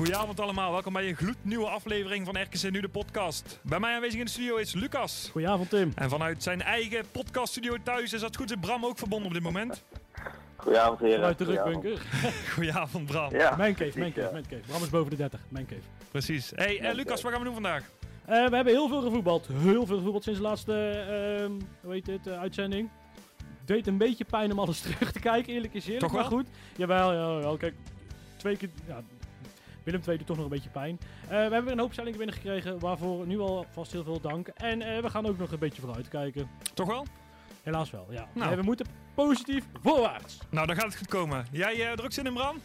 Goedenavond allemaal. Welkom bij een gloednieuwe aflevering van RKC Nu de podcast. Bij mij aanwezig in de studio is Lucas. Goedenavond Tim. En vanuit zijn eigen podcaststudio thuis is dat goed is Bram ook verbonden op dit moment. Goedenavond heren. Vanuit de Goedenavond. rukbunker. Goedenavond Bram. Ja, Mijn cave, mijn cave, ja. mijn cave. Bram is boven de 30. Mijn cave. Precies. Hey eh, Lucas, wat gaan we doen vandaag? Eh, we hebben heel veel gevoetbald. Heel veel gevoetbald sinds de laatste ehm, hoe heet eh, uitzending. Deed een beetje pijn om alles terug te kijken, eerlijk is eerlijk. Toch wel? Maar goed. Jawel, jawel, jawel. Kijk, twee keer... Ja, Willem II doet toch nog een beetje pijn. Eh, we hebben weer een hoop stellingen binnengekregen, waarvoor nu al vast heel veel dank. En eh, we gaan ook nog een beetje vooruitkijken. Toch wel? Helaas wel, ja. Nou. Nee, we moeten positief voorwaarts. Nou, dan gaat het goed komen. Jij eh druk zin in Bram?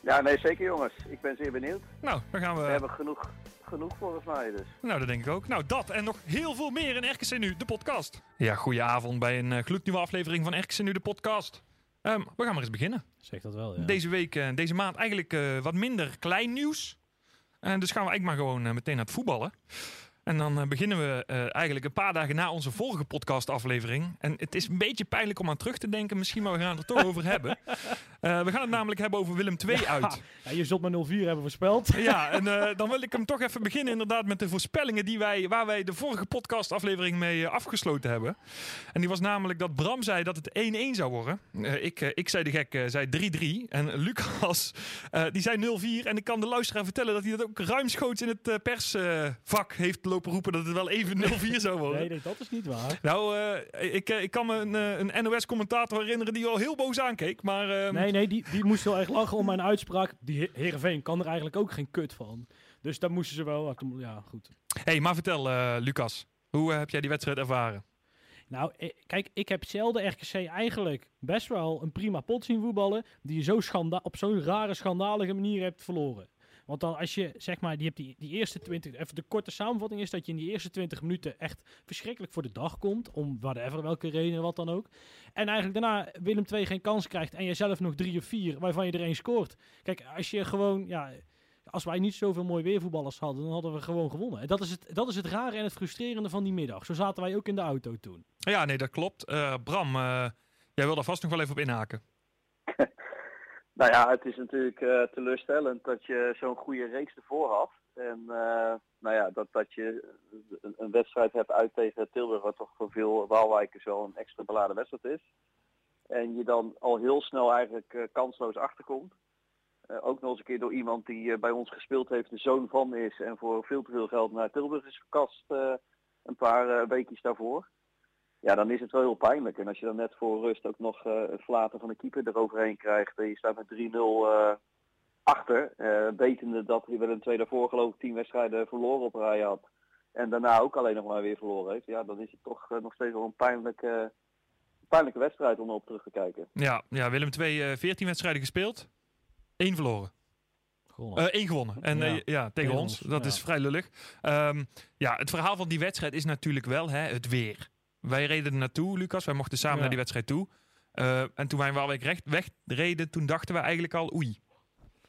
Ja, nee, zeker jongens. Ik ben zeer benieuwd. Nou, dan gaan we... We hebben genoeg, genoeg volgens mij dus. Nou, dat denk ik ook. Nou, dat en nog heel veel meer in RKC Nu, de podcast. Ja, goedenavond bij een uh, gloednieuwe aflevering van RKC Nu, de podcast. Ehm, we gaan maar eens beginnen. Zeg dat wel, ja. Deze week, eh, deze maand eigenlijk eh, wat minder klein nieuws. En dus gaan we eigenlijk maar gewoon meteen naar het voetballen. En dan eh, beginnen we eh, eigenlijk een paar dagen na onze vorige podcastaflevering. En het is een beetje pijnlijk om aan terug te denken, misschien, maar we gaan het er toch over hebben. Eh, we gaan het namelijk hebben over Willem II uit. Ja, je zult maar 0-4 hebben voorspeld. Ja, en dan wil ik hem toch even beginnen inderdaad met de voorspellingen die wij, waar wij de vorige podcastaflevering mee afgesloten hebben. En die was namelijk dat Bram zei dat het 1-1 zou worden. Ik, ik zei de gek, zei 3-3. En Lucas, die zei 0-4. En ik kan de luisteraar vertellen dat hij dat ook ruimschoots in het persvak heeft lopen roepen dat het wel even 0-4 zou worden. Nee, nee, dat is niet waar. Nou, eh, ik, eh, ik kan me een, eh, een NOS-commentator herinneren die al heel boos aankeek. Maar eh, Nee, nee, die, die moest heel erg lachen om mijn uitspraak. Die He- Heerenveen kan er eigenlijk ook geen kut van. Dus daar moesten ze wel... Ja, goed. hey, maar vertel Lucas, hoe heb jij die wedstrijd ervaren? Nou, kijk, ik heb zelden RKC eigenlijk best wel een prima pot zien voetballen... die je zo schanda op zo'n rare, schandalige manier hebt verloren. Want dan als je, zeg maar, die hebt die, die eerste 20... Even de korte samenvatting is dat je in die eerste 20 minuten echt verschrikkelijk voor de dag komt. Om whatever, welke reden, wat dan ook. En eigenlijk daarna Willem II geen kans krijgt en jij zelf nog drie of vier, waarvan je er één scoort. Kijk, als je gewoon, ja, als wij niet zoveel mooi weervoetballers hadden, dan hadden we gewoon gewonnen. En dat is het, dat is het rare en het frustrerende van die middag. Zo zaten wij ook in de auto toen. Ja, nee, dat klopt. Eh, Bram, eh, jij wil daar vast nog wel even op inhaken. Nou ja, het is natuurlijk eh, teleurstellend dat je zo'n goede reeks ervoor had. En eh, nou ja, dat, dat je een, wedstrijd hebt uit tegen Tilburg, wat toch voor veel Waalwijkers wel een extra beladen wedstrijd is. En je dan al heel snel eigenlijk eh, kansloos achterkomt. Ook nog eens een keer door iemand die bij ons gespeeld heeft, de zoon van is en voor veel te veel geld naar Tilburg is verkast een paar weekjes daarvoor. Ja, dan is het wel heel pijnlijk. En als je dan net voor rust ook nog eh een flater van de keeper eroverheen krijgt en je staat met 3-0 eh, achter, eh, wetende dat hij wel een twee daarvoor geloof ik tien wedstrijden verloren op rij had. En daarna ook alleen nog maar weer verloren heeft. Ja, dan is het toch nog steeds wel een pijnlijke, pijnlijke wedstrijd om op terug te kijken. Ja, ja Willem II, eh 14 wedstrijden gespeeld. één verloren. Gewonnen. Eh één gewonnen. En Ja. ja, tegen, Tegen ons. ons, Dat ja. is vrij lullig. Ehm, ja, het verhaal van die wedstrijd is natuurlijk wel hè, het weer. Wij reden er naartoe, Lucas. Wij mochten samen Ja. naar die wedstrijd toe. Eh, en toen wij Waalwijk recht wegreden, toen dachten we eigenlijk al oei.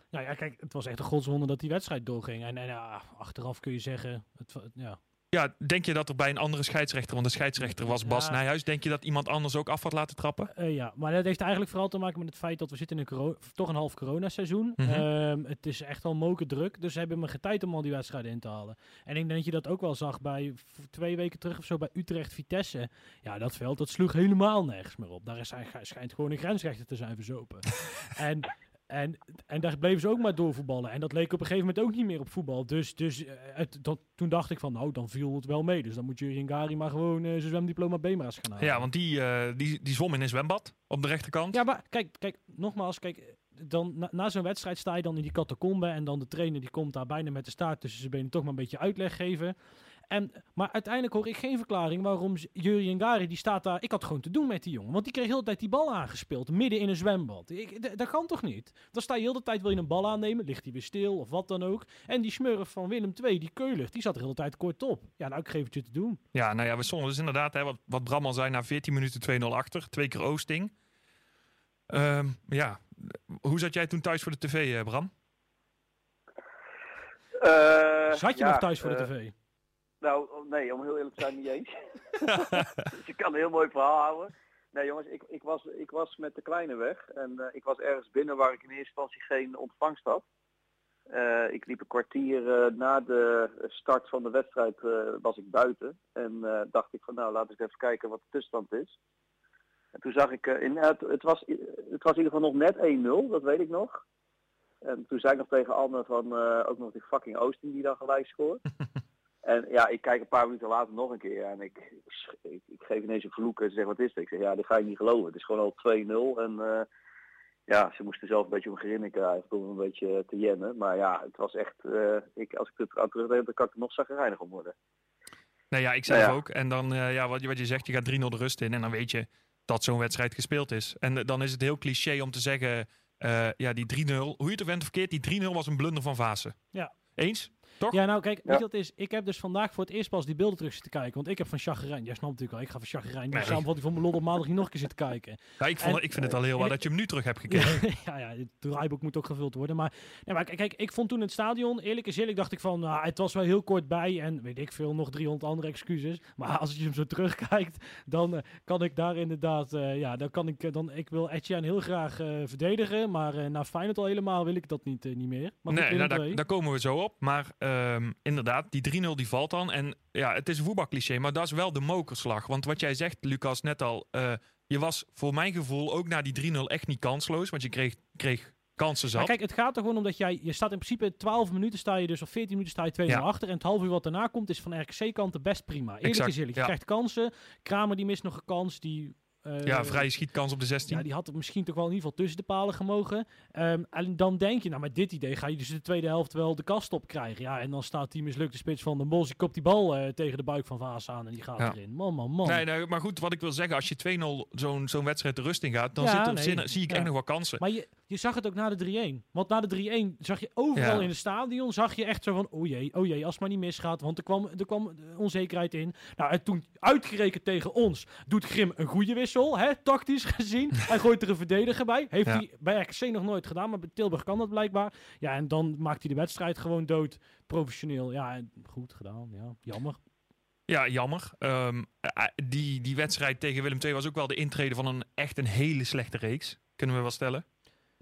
Nou ja, kijk, het was echt een godswonder dat die wedstrijd doorging. En, en ja, achteraf kun je zeggen, het, ja, Ja, denk je dat er bij een andere scheidsrechter, want de scheidsrechter was Bas Ja. Nijhuis, denk je dat iemand anders ook af had laten trappen? Eh, ja, maar dat heeft eigenlijk vooral te maken met het feit dat we zitten in een toch een half coronaseizoen. Ehm, het is echt al moken druk, dus ze hebben me geen tijd om al die wedstrijden in te halen. En ik denk dat je dat ook wel zag bij twee weken terug of zo bij Utrecht-Vitesse. Ja, dat veld dat sloeg helemaal nergens meer op. Daar is, hij- schijnt gewoon een grensrechter te zijn verzopen. en En, en daar bleven ze ook maar doorvoetballen. En dat leek op een gegeven moment ook niet meer op voetbal. Dus, dus eh, het, dat, toen dacht ik van, nou, dan viel het wel mee. Dus dan moet je Gari maar gewoon uh, zijn zwemdiploma B-ma's gaan halen. Ja, want die, uh, die, die zwom in een zwembad op de rechterkant. Ja, maar kijk, kijk nogmaals, kijk, dan, na, na zo'n wedstrijd sta je dan in die catacombe. En dan de trainer die komt daar bijna met de staart tussen zijn benen toch maar een beetje uitleg geven. En, maar uiteindelijk hoor ik geen verklaring waarom Jurien Gari, die staat daar... Ik had gewoon te doen met die jongen. Want die kreeg heel de tijd die bal aangespeeld, midden in een zwembad. Ik, dat kan toch niet? Dan sta je heel de tijd, wil je een bal aannemen, ligt hij weer stil of wat dan ook. En die smurf van Willem II, die Keulig, die zat er heel de tijd kort op. Ja, nou, ik geef het je te doen. Ja, nou ja, we stonden dus inderdaad, hè, wat, wat Bram al zei, na 14 minuten 2-0 achter. Twee keer Oosting. Um, ja, hoe zat jij toen thuis voor de tv, eh, Bram? Uh, zat je nog thuis voor de uh, tv? Nou, nee, om heel eerlijk te zijn niet eens. dus ik kan een heel mooi verhaal houden. Nee jongens, ik, ik, was, ik was met de kleine weg en uh, ik was ergens binnen waar ik in eerste instantie geen ontvangst had. Uh, ik liep een kwartier uh, na de start van de wedstrijd was ik buiten en dacht ik van nou laten we even kijken wat de tussenstand is. En toen zag ik, in, het, het, was, het was in ieder geval nog net 1-0, dat weet ik nog. En toen zei ik nog tegen Anne van ook nog die fucking Oosting die dan gelijk scoort. En ja, ik kijk een paar minuten later nog een keer en ik, ik, ik geef ineens een vloek en zeg wat is het? Ik zeg ja, dit ga je niet geloven. Het is gewoon al 2-0 en uh, ja, ze moesten zelf een beetje om grinniken krijgen om een beetje te jennen. Maar ja, het was echt, uh, ik, als ik het aan terugdenk, dan kan ik er nog zagrijnig om worden. Nou ja, ik zelf nou ja. ook. En dan, uh, ja, wat, wat je zegt, je gaat 3-0 de rust in en dan weet je dat zo'n wedstrijd gespeeld is. En dan is het heel cliché om te zeggen, ja, die 3-0, hoe je het went of verkeerd, die 3-0 was een blunder van Vaassen. Ja. Eens? Toch? Ja, nou kijk, weet je wat is? Ik heb dus vandaag voor het eerst pas die beelden terug zitten kijken. Want ik heb van Chagrijn, jij snapt natuurlijk al, ik ga van Chagrijn. Nee. Samenvatting van mijn lol op maandag hier nog een keer zitten kijken. Ja, ik, vond, En- ik vind het al heel waar dat je hem nu terug hebt gekeken. ja, ja, het draaiboek moet ook gevuld worden. Maar, nee, maar kijk, ik vond toen het stadion, eerlijk is eerlijk, dacht ik van, nou, het was wel heel kort bij. En weet ik veel, nog 300 andere excuses. Maar als je hem zo terugkijkt, dan eh, kan ik daar inderdaad, eh, ja, dan kan ik, eh, dan, ik wil Etienne heel graag eh, verdedigen. Maar eh na Feyenoord al helemaal wil ik dat niet, niet meer. Maar goed, nee, nou, daar, daar komen we zo op. Maar ehm, inderdaad, die 3-0 die valt dan. En ja, het is een voetbalcliché, maar dat is wel de mokerslag. Want wat jij zegt, Lucas, net al. eh, je was voor mijn gevoel ook na die 3-0 echt niet kansloos. Want je kreeg, kreeg kansen zat. Maar kijk, het gaat er gewoon om dat jij, je staat in principe 12 minuten sta je dus, of 14 minuten sta je 2 0 Ja. achter. En het half uur wat daarna komt is van RKC-kant de best prima. Eerlijk Exact, is eerlijk, je ja. krijgt kansen. Kramer die mist nog een kans, die... eh, ja, vrije schietkans op de 16. Ja, die had het misschien toch wel in ieder geval tussen de palen gemogen. Ehm, en dan denk je, nou met dit idee ga je dus de tweede helft wel de kast op krijgen. Ja, en dan staat die mislukte spits van de Bos, die kopt die bal eh, tegen de buik van Vaas aan en die gaat Ja. erin. Man, man, man. Nee, nee, maar goed, wat ik wil zeggen, als je 2-0 zo'n zo'n wedstrijd de rust in gaat, dan Ja, zit er, nee, zin- zie ik echt nog wel kansen. Maar je, je zag het ook na de 3-1. Want na de 3-1 zag je overal in het stadion, zag je echt zo van, oh jee, oh jee, als het maar niet misgaat. Want er kwam, er kwam onzekerheid in. Nou, en toen uitgerekend tegen ons doet Grim een goede wissel, hè, tactisch gezien. Hij gooit er een verdediger bij. Heeft Ja. hij bij RKC nog nooit gedaan, maar bij Tilburg kan dat blijkbaar. Ja, en dan maakt hij de wedstrijd gewoon dood. Professioneel. Ja, goed gedaan. Ja, jammer. Ja, jammer. Ehm, eh, die, die wedstrijd tegen Willem II was ook wel de intrede van een echt een hele slechte reeks. Kunnen we wel stellen.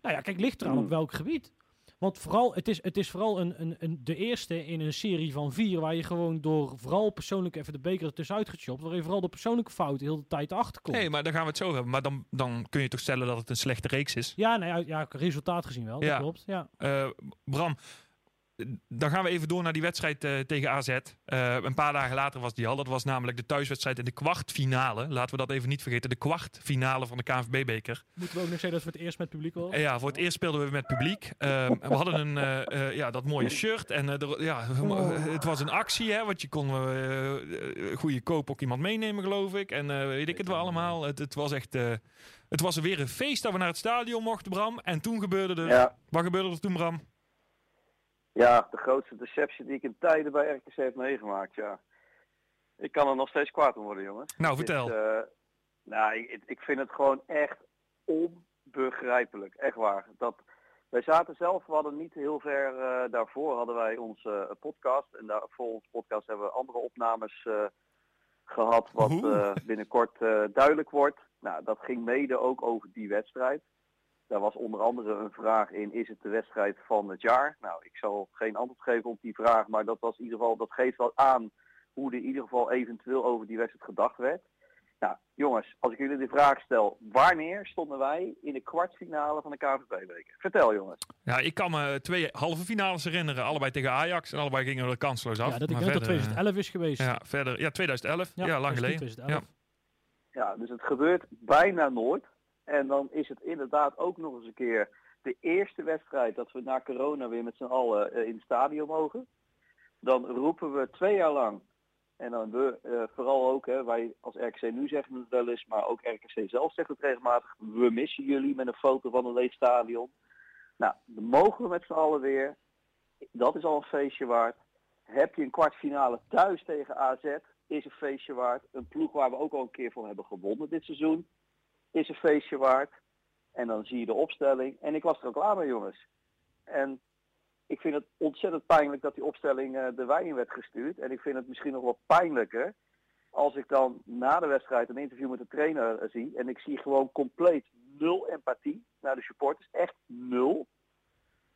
Nou ja, kijk, ligt eraan op welk gebied. Want vooral, het is, het is vooral een, een, een, de eerste in een serie van vier... waar je gewoon door vooral persoonlijk even de beker ertussenuit gechopt... waar je vooral de persoonlijke fouten heel de tijd achter komt. Nee, maar daar gaan we het zo hebben. Maar dan, dan kun je toch stellen dat het een slechte reeks is. Ja, nou ja, resultaat gezien wel, Ja. dat klopt. Ja. Eh, Bram, dan gaan we even door naar die wedstrijd eh, tegen AZ. Eh, een paar dagen later was die al. Dat was namelijk de thuiswedstrijd in de kwartfinale. Laten we dat even niet vergeten. De kwartfinale van de KNVB-beker. Moeten we ook nog zeggen dat we het eerst met publiek? En ja, voor het eerst speelden we met publiek. Ehm, we hadden een, eh, eh, ja, dat mooie shirt. En ja, het was een actie, hè, want je kon goede koop ook iemand meenemen, geloof ik. En eh, weet ik het wel allemaal. Het, het was echt... eh, het was weer een feest dat we naar het stadion mochten, Bram. En toen gebeurde er... Ja, Wat gebeurde er toen, Bram? Ja, de grootste deceptie die ik in tijden bij RKC heb meegemaakt, ja. Ik kan er nog steeds kwaad om worden, jongens. Nou, is, vertel. eh, nou, ik, ik vind het gewoon echt onbegrijpelijk. Echt waar. Dat, wij zaten zelf, we hadden niet heel ver eh, daarvoor hadden wij onze eh, podcast. En daar, voor onze podcast hebben we andere opnames eh, gehad wat binnenkort duidelijk wordt. Nou, dat ging mede ook over die wedstrijd. Daar was onder andere een vraag in, is het de wedstrijd van het jaar? Nou, ik zal geen antwoord geven op die vraag, maar dat was in ieder geval, dat geeft wel aan hoe er in ieder geval eventueel over die wedstrijd gedacht werd. Nou, jongens, als ik jullie de vraag stel, wanneer stonden wij in de kwartfinale van de KVB-beker? Vertel jongens. Ja, ik kan me twee halve finales herinneren. Allebei tegen Ajax en allebei gingen we er kansloos af. Ja, dat ik Maar denk dat verder, 2011 is geweest. eh, Ja, verder. Ja, 2011. Ja, lang geleden. 2011. Ja, dus het gebeurt bijna nooit. En dan is het inderdaad ook nog eens een keer de eerste wedstrijd dat we na corona weer met z'n allen eh, in het stadion mogen. Dan roepen we twee jaar lang, en dan we eh, vooral ook, hè, wij als RKC nu zeggen het wel eens, maar ook RKC zelf zegt het regelmatig, we missen jullie met een foto van een leeg stadion. Nou, dan mogen we met z'n allen weer. Dat is al een feestje waard. Heb je een kwartfinale thuis tegen AZ, is een feestje waard. Een ploeg waar we ook al een keer voor hebben gewonnen dit seizoen, is een feestje waard. En dan zie je de opstelling. En ik was er ook klaar mee, jongens. En ik vind het ontzettend pijnlijk dat die opstelling eh, de wei in werd gestuurd. En ik vind het misschien nog wel pijnlijker als ik dan na de wedstrijd een interview met de trainer eh, zie. En ik zie gewoon compleet nul empathie naar de supporters. Echt nul.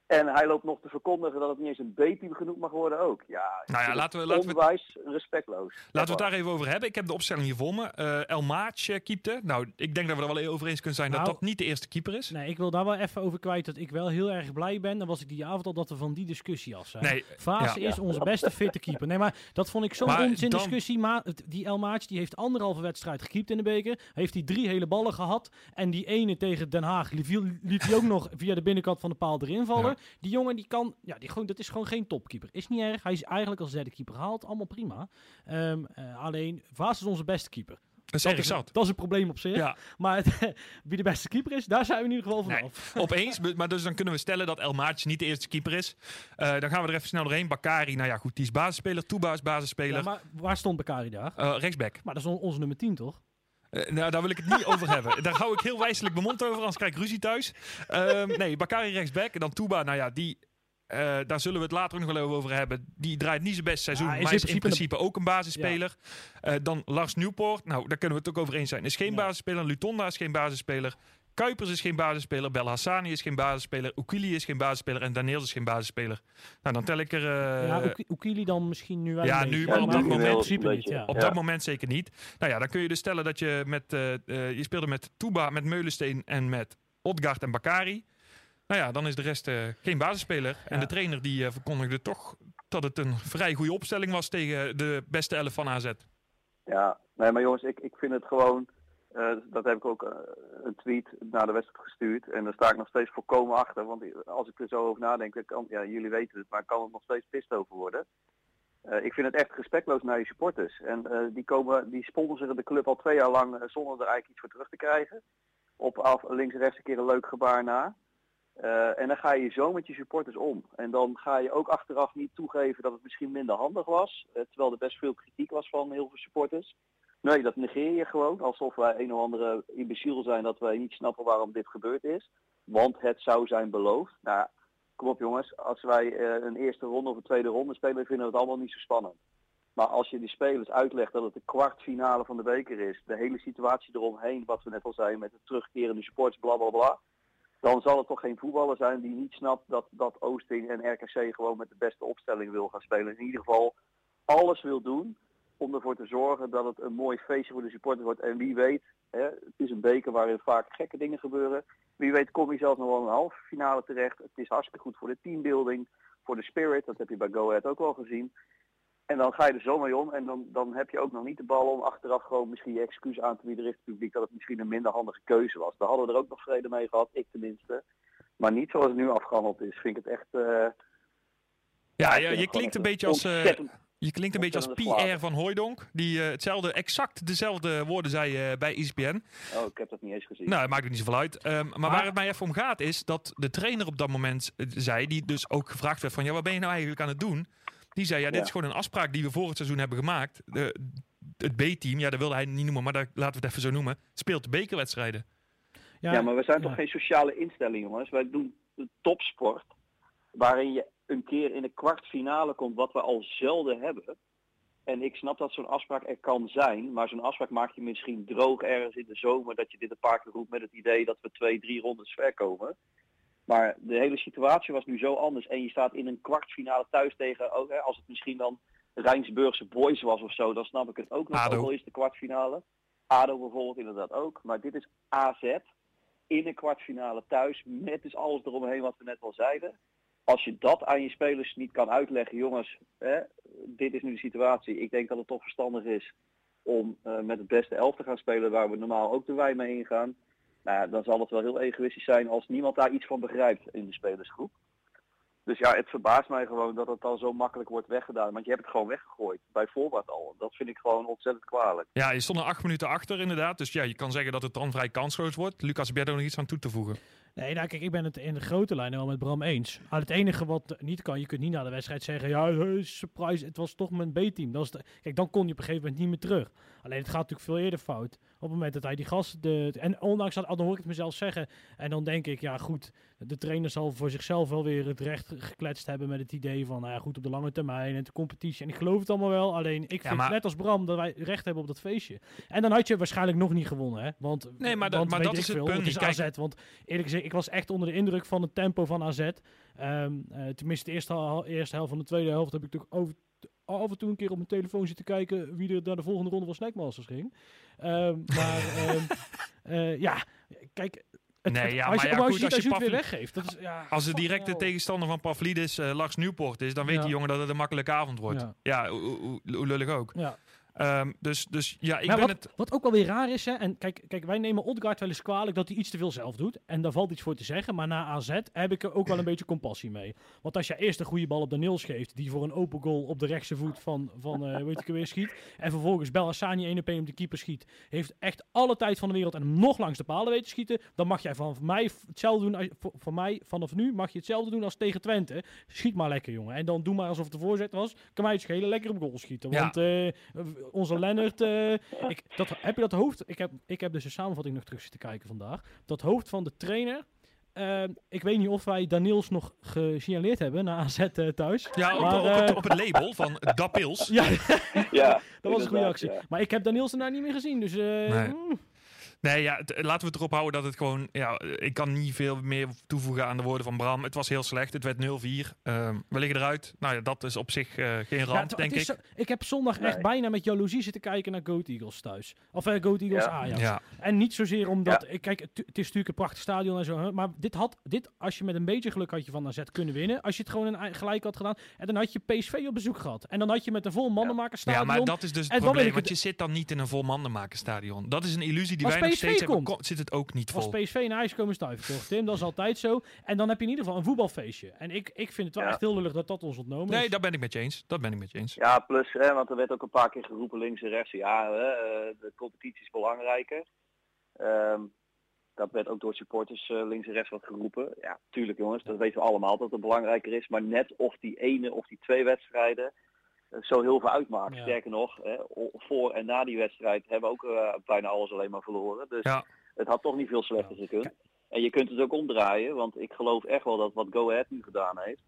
En hij loopt nog te verkondigen dat het niet eens een B-team genoemd mag worden ook. Ja, Nou ja, laten we- laten we- onwijs respectloos. Laten we het daar even over hebben. Ik heb de opstelling hier voor me. Eh, El Maatje eh, keepte. Nou, ik denk dat we er wel over eens kunnen zijn Nou, dat dat niet de eerste keeper is. Nee, ik wil daar wel even over kwijt dat ik wel heel erg blij ben. Dan was ik die avond al dat we van die discussie af zijn. Nee, Vaas ja. is onze beste fitte keeper. Nee, maar dat vond ik zo'n onzin dan- discussie. Maar die El Maatje, die heeft anderhalve wedstrijd gekiept in de beker. Heeft hij drie hele ballen gehad. En die ene tegen Den Haag liet, liet hij ook nog via de binnenkant van de paal erin vallen. Ja. Die jongen, die kan, ja, die gewoon, dat is gewoon geen topkeeper. Is niet erg. Hij is eigenlijk als derde keeper gehaald. Allemaal prima. Ehm, eh, alleen, Vaas is onze beste keeper. Dat is Dat dat is een probleem op zich. Ja, Maar het- wie de beste keeper is, daar zijn we in ieder geval nee, vanaf. opeens. Maar dus dan kunnen we stellen dat El Maatje niet de eerste keeper is. Eh, dan gaan we er even snel doorheen. Bakari, nou ja, goed, die is basisspeler. Touba is basisspeler. Ja, maar waar stond Bakari daar? Eh, rechtsback. Maar dat is on- onze nummer 10, toch? Eh, nou, daar wil ik het niet over hebben. Daar hou ik heel wijselijk mijn mond over, anders krijg ik ruzie thuis. Ehm, nee, Bakari rechtsback. En dan Touba, nou ja, die... eh, daar zullen we het later ook nog wel over hebben. Die draait niet zijn beste seizoen, Ja, is maar in is in principe principe ook een basisspeler. Eh, dan Lars Nieuwpoort, nou, daar kunnen we het ook over eens zijn. Is geen Ja. basisspeler. Lutonda is geen basisspeler. Kuipers is geen basisspeler. Bel Hassani is geen basisspeler. Ukili is geen basisspeler. En Daniels is geen basisspeler. Nou, dan tel ik er... eh, ja, Oek- Oekili dan misschien nu wel ja, een nu, maar op dat moment- niet, ja. op Ja. dat moment zeker niet. Nou ja, dan kun je dus stellen dat je met... eh, eh, je speelde met Touba, met Meulensteen en met Odgaard en Bakari. Nou ja, dan is de rest eh, geen basisspeler. En Ja. de trainer die verkondigde toch dat het een vrij goede opstelling was tegen de beste elf van AZ. Ja, nee, maar jongens, ik, ik vind het gewoon. Eh, dat heb ik ook eh, een tweet na de wedstrijd gestuurd. En daar sta ik nog steeds volkomen achter. Want als ik er zo over nadenk, ja, jullie weten het, maar kan het nog steeds pist over worden. Eh, ik vind het echt respectloos naar je supporters. En die, komen, die sponsoren de club al twee jaar lang zonder er eigenlijk iets voor terug te krijgen. Op af, links en rechts een keer een leuk gebaar na. En dan ga je zo met je supporters om. En dan ga je ook achteraf niet toegeven dat het misschien minder handig was. terwijl er best veel kritiek was van heel veel supporters. Nee, dat negeer je gewoon. Alsof wij een of andere imbeciel zijn dat wij niet snappen waarom dit gebeurd is. Want het zou zijn beloofd. Nou, kom op jongens. Als wij eh, een eerste ronde of een tweede ronde spelen, vinden we het allemaal niet zo spannend. Maar als je die spelers uitlegt dat het de kwartfinale van de beker is, de hele situatie eromheen, wat we net al zeiden met de terugkerende supports, bla bla bla. Dan zal het toch geen voetballer zijn die niet snapt dat, dat Oosting en RKC gewoon met de beste opstelling wil gaan spelen. In ieder geval alles wil doen om ervoor te zorgen dat het een mooi feestje voor de supporters wordt. En wie weet, hè, het is een beker waarin vaak gekke dingen gebeuren. Wie weet kom je zelfs nog wel een halve finale terecht. Het is hartstikke goed voor de teambuilding, voor de spirit. Dat heb je bij Go Ahead ook wel gezien. En dan ga je er zo mee om en dan, dan heb je ook nog niet de bal om achteraf gewoon misschien je excuus aan te bieden richting het publiek dat het misschien een minder handige keuze was. Daar hadden we er ook nog vrede mee gehad, ik tenminste. Maar niet zoals het nu afgehandeld is. Vind ik het echt... eh, Ja, ik je, klinkt een beetje als... eh, je klinkt een beetje als PR van Hooijdonk. Die eh, hetzelfde, exact dezelfde woorden zei eh, bij ESPN. Oh, ik heb dat niet eens gezien. Nou, dat maakt niet zoveel uit. Ehm, maar, Maar- waar het mij even om gaat is dat de trainer op dat moment eh, zei, die dus ook gevraagd werd van, ja, wat ben je nou eigenlijk aan het doen? Die zei, ja, dit Ja. is gewoon een afspraak die we voor het seizoen hebben gemaakt. De, het B-team, ja, dat wilde hij niet noemen, maar daar, laten we het even zo noemen, speelt de bekerwedstrijden. Ja, maar we zijn toch ja. geen sociale instelling, jongens. Wij doen de topsport, waarin je een keer in de kwartfinale komt, wat we al zelden hebben. En ik snap dat zo'n afspraak er kan zijn, maar zo'n afspraak maak je misschien droog ergens in de zomer, dat je dit een paar keer roept met het idee dat we twee, drie rondes ver komen. Maar de hele situatie was nu zo anders en je staat in een kwartfinale thuis tegen, ook, hè, als het misschien dan Rijnsburgse Boys was of zo, dan snap ik het ook nog, ADO. ook al is de kwartfinale. ADO bijvoorbeeld inderdaad ook. Maar dit is AZ in een kwartfinale thuis met dus alles eromheen wat we net al zeiden. Als je dat aan je spelers niet kan uitleggen, jongens, hè, dit is nu de situatie. Ik denk dat het toch verstandig is om uh, met het beste elf te gaan spelen waar we normaal ook de wij mee ingaan. Nou dan zal het wel heel egoïstisch zijn als niemand daar iets van begrijpt in de spelersgroep. Dus ja, het verbaast mij gewoon dat het dan zo makkelijk wordt weggedaan. Want je hebt het gewoon weggegooid, bij voorbaat al. Dat vind ik gewoon ontzettend kwalijk. Ja, je stond er acht minuten achter inderdaad. Dus ja, je kan zeggen dat het dan vrij kansloos wordt. Lucas, heb nog iets aan toe te voegen? Nee, nou kijk, ik ben het in de grote lijnen wel met Bram eens. Maar het enige wat niet kan, je kunt niet na de wedstrijd zeggen... ja, surprise, het was toch mijn B-team. Kijk, dan kon je op een gegeven moment niet meer terug. Alleen het gaat natuurlijk veel eerder fout. Op het moment dat hij die gasten... De, en ondanks dat, dan hoor ik het mezelf zeggen. En dan denk ik, ja goed, de trainer zal voor zichzelf wel weer het recht gekletst hebben... met het idee van, nou ja, goed, op de lange termijn en de competitie. En ik geloof het allemaal wel. Alleen ik vind net als Bram dat wij recht hebben op dat feestje. En dan had je waarschijnlijk nog niet gewonnen, hè. Want, nee, maar, want, maar dat is het punt. Het is AZ, want eerlijk gezegd, ik was echt onder de indruk van het tempo van AZ. Um, uh, tenminste, de eerste, eerste helft van de tweede helft heb ik toch over, af en toe een keer op mijn telefoon zitten kijken wie er naar de volgende ronde van Snackmasters ging. Um, maar um, uh, ja, kijk, het, nee, ja, als je, maar ja, goed, als, als je, weer weggeeft. Dat is, ja, als de directe tegenstander van Pavlidis uh, Lars Nieuwpoort is, dan weet die jongen dat het een makkelijke avond wordt. Ja. Ja, hoe, hoe, hoe lullig ook. ja. Ehm, dus, dus ja, ik Maar ben wat, het... wat ook wel weer raar is, hè, en kijk, kijk, wij nemen Odgaard wel eens kwalijk dat hij iets te veel zelf doet. En daar valt iets voor te zeggen. Maar na AZ heb ik er ook wel een beetje compassie mee. Want als je eerst een goede bal op de Nils geeft, die voor een open goal op de rechtse voet van, van uh, weet ik weer schiet. En vervolgens Bellassani 1 op 1 op de keeper schiet. Heeft echt alle tijd van de wereld en hem nog langs de palen weten schieten. Dan mag jij van mij hetzelfde doen. Als, mij vanaf nu mag je hetzelfde doen als tegen Twente. Schiet maar lekker, jongen. En dan doe maar alsof het de voorzet was. Kan mij het schelen, lekker op goal schieten. Ja. Want eh, onze Lennart eh, ik, dat, heb je dat hoofd? Ik heb, ik heb dus een samenvatting nog terug zitten kijken vandaag. Dat hoofd van de trainer. eh, ik weet niet of wij Daniels nog gesignaleerd hebben naar AZ eh, thuis. Ja, op, Maar, op, het, eh, op het label van Dapils. Ja, Ja, dat was een goede actie. ja. Maar ik heb Daniels daarna niet meer gezien. Dus eh, Nee. mm, Nee, ja, laten we het erop houden dat het gewoon... Ja, ik kan niet veel meer toevoegen aan de woorden van Bram. Het was heel slecht. Het werd 0-4. Ehm, we liggen eruit. Nou ja, dat is op zich eh, geen ja, ramp, denk is ik. zo- ik heb zondag echt Nee. bijna met jaloezie zitten kijken naar Goat Eagles thuis. Of eh, Goat Eagles Ja. Ajax. Ja. En niet zozeer omdat... ik Kijk, het, het is natuurlijk een prachtig stadion en zo. Maar dit had... Dit, als je met een beetje geluk had je van AZ kunnen winnen. Als je het gewoon een, gelijk had gedaan. En dan had je PSV op bezoek gehad. En dan had je met een vol mannenmaker Ja, stadion... maar dat is dus het En dan wil probleem. ik Want je zit dan niet in een vol stadion. Dat is een illusie die wij steeds komt. Ko- Zit het ook niet Als vol. PSV naar huis komen stuiven, toch Tim? Dat is altijd zo. En dan heb je in ieder geval een voetbalfeestje. En ik, ik vind het wel Ja. echt heel lullig dat dat ons ontnomen Nee, is. dat ben ik met je eens. Dat ben ik met je eens. Ja, plus, hè, want er werd ook een paar keer geroepen links en rechts. Ja, hè, eh, de competitie is belangrijker. Ehm, dat werd ook door supporters eh, links en rechts wat geroepen. Ja, tuurlijk jongens, dat weten we allemaal dat het belangrijker is. Maar net of die ene of die twee wedstrijden zo heel veel uitmaakt. Ja. Sterker nog, hè, voor en na die wedstrijd hebben we ook eh, bijna alles alleen maar verloren. Dus Ja. het had toch niet veel slechter gekund. En je kunt het ook omdraaien, want ik geloof echt wel dat wat Go Ahead nu gedaan heeft,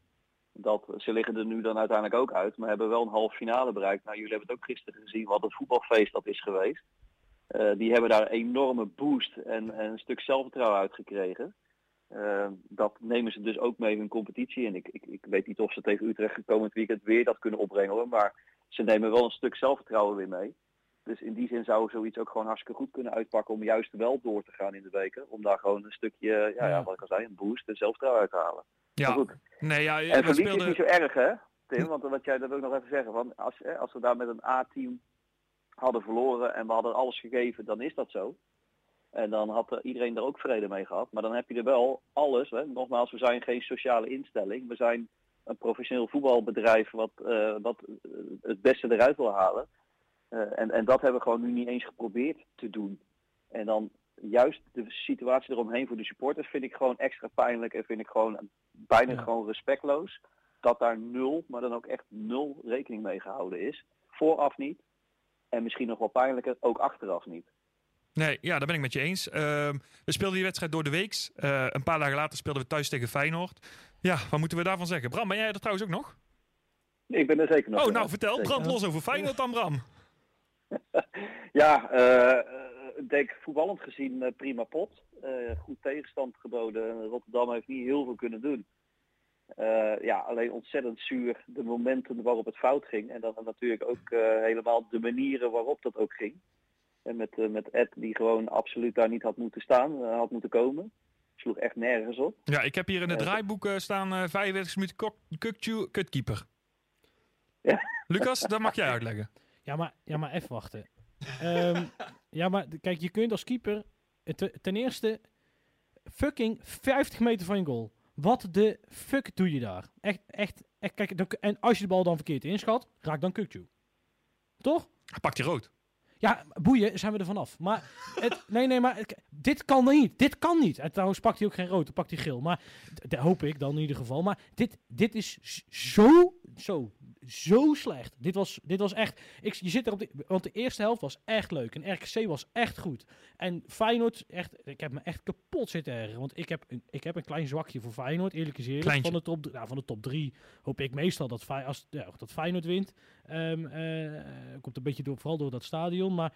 dat ze liggen er nu dan uiteindelijk ook uit, maar hebben wel een halve finale bereikt. Nou, jullie hebben het ook gisteren gezien wat het voetbalfeest dat is geweest. Eh, die hebben daar een enorme boost en, en een stuk zelfvertrouwen uitgekregen. Eh, dat nemen ze dus ook mee in hun competitie. En ik, ik, ik weet niet of ze tegen Utrecht komend weekend weer dat kunnen opbrengen. hoor, Maar ze nemen wel een stuk zelfvertrouwen weer mee. Dus in die zin zou zoiets ook gewoon hartstikke goed kunnen uitpakken om juist wel door te gaan in de weken. Om daar gewoon een stukje, ja, ja. Wat ik al zei, een boost en zelfvertrouwen uit te halen. Maar Ja. goed. Nee, ja, En verlies is niet zo erg hè, Tim? Want wat jij, dat wil ik nog even zeggen. Want als, hè, als we daar met een A-team hadden verloren en we hadden alles gegeven, dan is dat zo. En dan had eh, iedereen er ook vrede mee gehad. Maar dan heb je er wel alles. Hè. Nogmaals, we zijn geen sociale instelling. We zijn een professioneel voetbalbedrijf wat, eh, wat eh, het beste eruit wil halen. En, en dat hebben we gewoon nu niet eens geprobeerd te doen. En dan juist de situatie eromheen voor de supporters vind ik gewoon extra pijnlijk en vind ik gewoon bijna Ja. gewoon respectloos. Dat daar nul, maar dan ook echt nul rekening mee gehouden is. Vooraf niet. En misschien nog wel pijnlijker, ook achteraf niet. Nee, ja, daar ben ik met je eens. Ehm, we speelden die wedstrijd door de weeks. Eh, een paar dagen later speelden we thuis tegen Feyenoord. Ja, wat moeten we daarvan zeggen? Bram, ben jij er trouwens ook nog? Ik ben er zeker nog. Oh, nou vertel. Brand los over Feyenoord dan, Bram. Ja, eh, ik denk voetballend gezien eh, prima pot. Goed tegenstand geboden. Rotterdam heeft niet heel veel kunnen doen. Ja, alleen ontzettend zuur de momenten waarop het fout ging. En dan natuurlijk ook helemaal de manieren waarop dat ook ging. En met, eh, met Ed die gewoon absoluut daar niet had moeten staan, eh, had moeten komen. Sloeg echt nergens op. Ja, ik heb hier in het Eh, draaiboek staan eh 45 minuten kutkeeper. Ja. Lucas, dat mag jij uitleggen. Ja, maar, ja, maar even wachten. Ehm, ja, maar kijk, je kunt als keeper te- ten eerste fucking 50 meter van je goal. Wat de fuck doe je daar? Echt, echt, echt kijk, en als je de bal dan verkeerd inschat, raak dan Kukju. Toch? Pakt hij rood. Ja, boeien, zijn we er vanaf. Maar, het, nee, nee, maar dit kan niet. Dit kan niet. En trouwens pakt hij ook geen rood, dan pakt hij geel. Maar, dat hoop ik dan in ieder geval. Maar dit, dit is zo, zo, zo slecht. Dit was, dit was echt, ik, je zit er op de, want de eerste helft was echt leuk. En RKC was echt goed. En Feyenoord, echt, ik heb me echt kapot zitten ergeren. Want ik heb, een, ik heb een klein zwakje voor Feyenoord, eerlijk. Kleintje. Van de, top, nou, van de top drie hoop ik meestal dat, Fey- als, ja, dat Feyenoord wint. Ehm, eh, komt een beetje door, vooral door dat stadion. Maar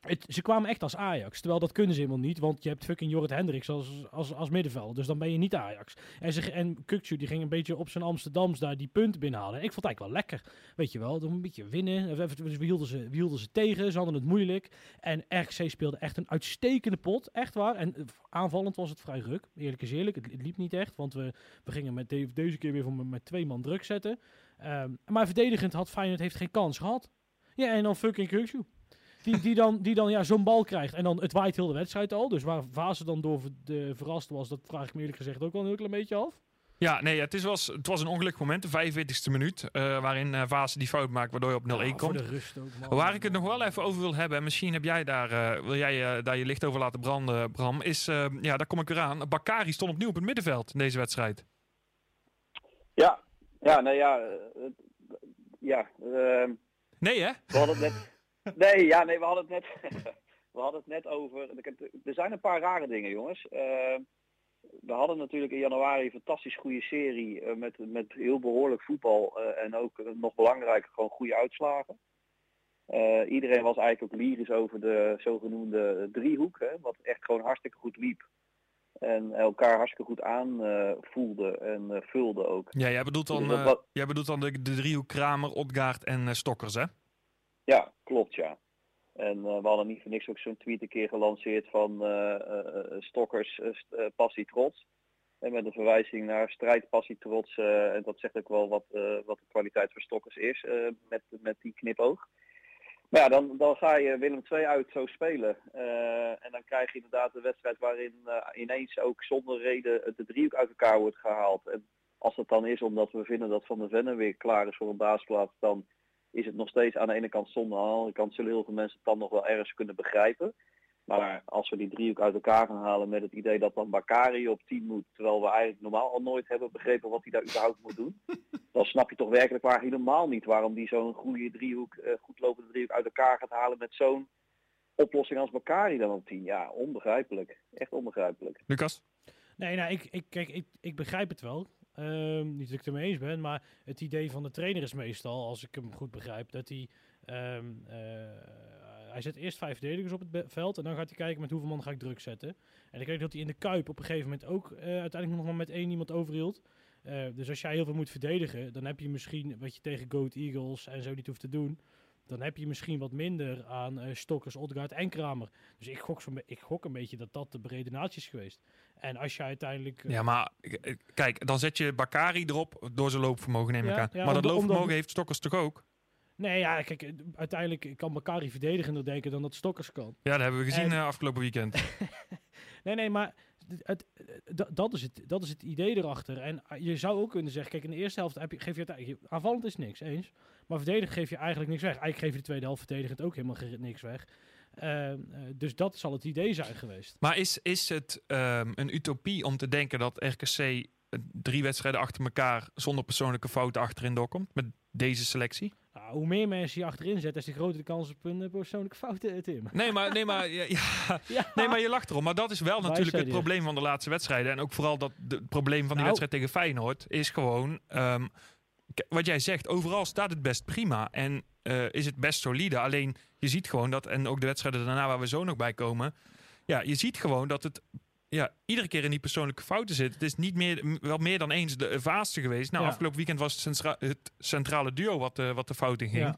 het, ze kwamen echt als Ajax. Terwijl dat kunnen ze helemaal niet. Want je hebt fucking Jorrit Hendricks als, als, als middenveld. Dus dan ben je niet Ajax. En, ze, en Kukcu die ging een beetje op zijn Amsterdams daar die punten binnenhalen. Ik vond het eigenlijk wel lekker. Weet je wel, dan een beetje winnen. Even- We hielden, ze, hielden ze tegen. Ze hadden het moeilijk. En RKC speelde echt een uitstekende pot. Echt waar. En eh, aanvallend was het vrij ruk. Eerlijk is eerlijk. Het, liep niet echt. Want we, we gingen met de- deze keer weer van, met twee man druk zetten. Ehm, maar verdedigend had Feyenoord heeft geen kans gehad. Ja, en dan fucking Kukcu. Die, die dan, die dan ja, zo'n bal krijgt. En dan het waait heel de wedstrijd al. Dus waar Vase dan door de, verrast was, dat vraag ik me eerlijk gezegd ook wel een heel klein beetje af. Ja, nee, het, is was, het was een ongelukkig moment, de 45ste minuut, eh, waarin Vase die fout maakt, waardoor je op 0-1 Ja, voor komt. de rust ook, man. Waar ik het nog wel even over wil hebben, en misschien heb jij daar, eh, wil jij daar je licht over laten branden, Bram, is, eh, ja, daar kom ik weer aan. Bakari stond opnieuw op het middenveld in deze wedstrijd. Ja, ja, nou ja, ja, ehm, Nee, hè? we hadden het net. Nee, ja, nee, we hadden het net. we hadden het net over. Er zijn een paar rare dingen, jongens. Ehm, we hadden natuurlijk in januari een fantastisch goede serie eh, met, met heel behoorlijk voetbal eh, en ook eh, nog belangrijker gewoon goede uitslagen. Eh, iedereen was eigenlijk ook lyrisch over de zogenoemde driehoek, hè, wat echt gewoon hartstikke goed liep. En elkaar hartstikke goed aanvoelde en eh, vulde ook. Ja, jij bedoelt dan, Dus eh, wa- jij bedoelt dan de, de driehoek Kramer, Odgaard en eh, Stokkers, hè? Ja, klopt ja. En eh, we hadden niet voor niks ook zo'n tweet een keer gelanceerd van eh, eh, Stokkers st- passie trots. En met een verwijzing naar strijd passie trots. en dat zegt ook wel wat, wat de kwaliteit van Stokkers is met, met die knipoog. Maar ja, dan, dan ga je Willem II uit zo spelen. En dan krijg je inderdaad een wedstrijd waarin ineens ook zonder reden de driehoek uit elkaar wordt gehaald. En als het dan is omdat we vinden dat Van der Vennen weer klaar is voor een baasplaats, dan is het nog steeds aan de ene kant zonde. Aan de andere kant zullen heel veel mensen het dan nog wel ergens kunnen begrijpen. Maar als we die driehoek uit elkaar gaan halen met het idee dat dan Bakari op 10 moet, terwijl we eigenlijk normaal al nooit hebben begrepen wat hij daar überhaupt moet doen, dan snap je toch werkelijk waar helemaal niet waarom die zo'n goede driehoek, eh, goed lopende driehoek uit elkaar gaat halen met zo'n oplossing als Bakari dan op 10. Ja, onbegrijpelijk. Echt onbegrijpelijk. Lucas? Nee, nou, ik, ik, kijk, ik, ik begrijp het wel. Ehm, niet dat ik het ermee eens ben, maar het idee van de trainer is meestal, als ik hem goed begrijp, dat hij... ehm, eh, hij zet eerst vijf verdedigers op het veld en dan gaat hij kijken met hoeveel man ga ik druk zetten. En ik denk dat hij in de Kuip op een gegeven moment ook eh, uiteindelijk nog maar met één iemand overhield. Eh, dus als jij heel veel moet verdedigen, dan heb je misschien wat je tegen Goat Eagles en zo niet hoeft te doen. Dan heb je misschien wat minder aan eh, Stokkers, Odgaard en Kramer. Dus ik gok, ik gok een beetje dat dat de brede natie is geweest. En als je uiteindelijk... eh, Ja, maar eh, kijk, dan zet je Bakari erop door zijn loopvermogen, neem ik Ja, aan. ja, maar dat loopvermogen omdat- heeft Stokkers toch ook? Nee, ja, kijk, uiteindelijk kan Bakari verdedigender denken dan dat Stokkers kan. Ja, dat hebben we gezien En- afgelopen weekend. Nee, nee, maar het, het, dat- is het, dat is het idee erachter. En eh, je zou ook kunnen zeggen, kijk, in de eerste helft heb je, geef je uiteindelijk... Aanvallend is niks, eens. Maar verdedigend geef je eigenlijk niks weg. Eigenlijk geef je de tweede helft verdedigend ook helemaal niks weg. Ehm, eh, dus dat zal het idee zijn geweest. Maar is, is het ehm, een utopie om te denken dat RKC eh, drie wedstrijden achter elkaar zonder persoonlijke fouten achterin doorkomt met deze selectie? Nou, hoe meer mensen je achterin zet, des te groter de kans op een eh, persoonlijke fout, eh, Tim. Nee, maar, nee, maar, ja, ja, Ja. nee, maar je lacht erom. Maar dat is wel natuurlijk het probleem van de laatste wedstrijden. En ook vooral dat de- het probleem van die Nou. wedstrijd tegen Feyenoord is gewoon... ehm, wat jij zegt, overal staat het best prima. En eh, is het best solide. Alleen je ziet gewoon dat, en ook de wedstrijden daarna waar we zo nog bij komen... Ja, je ziet gewoon dat het ja, iedere keer in die persoonlijke fouten zit. Het is niet meer, wel meer dan eens de vaatste geweest. Nou, Ja. afgelopen weekend was het, centra- het centrale duo wat, de wat de fout in ging. Ja.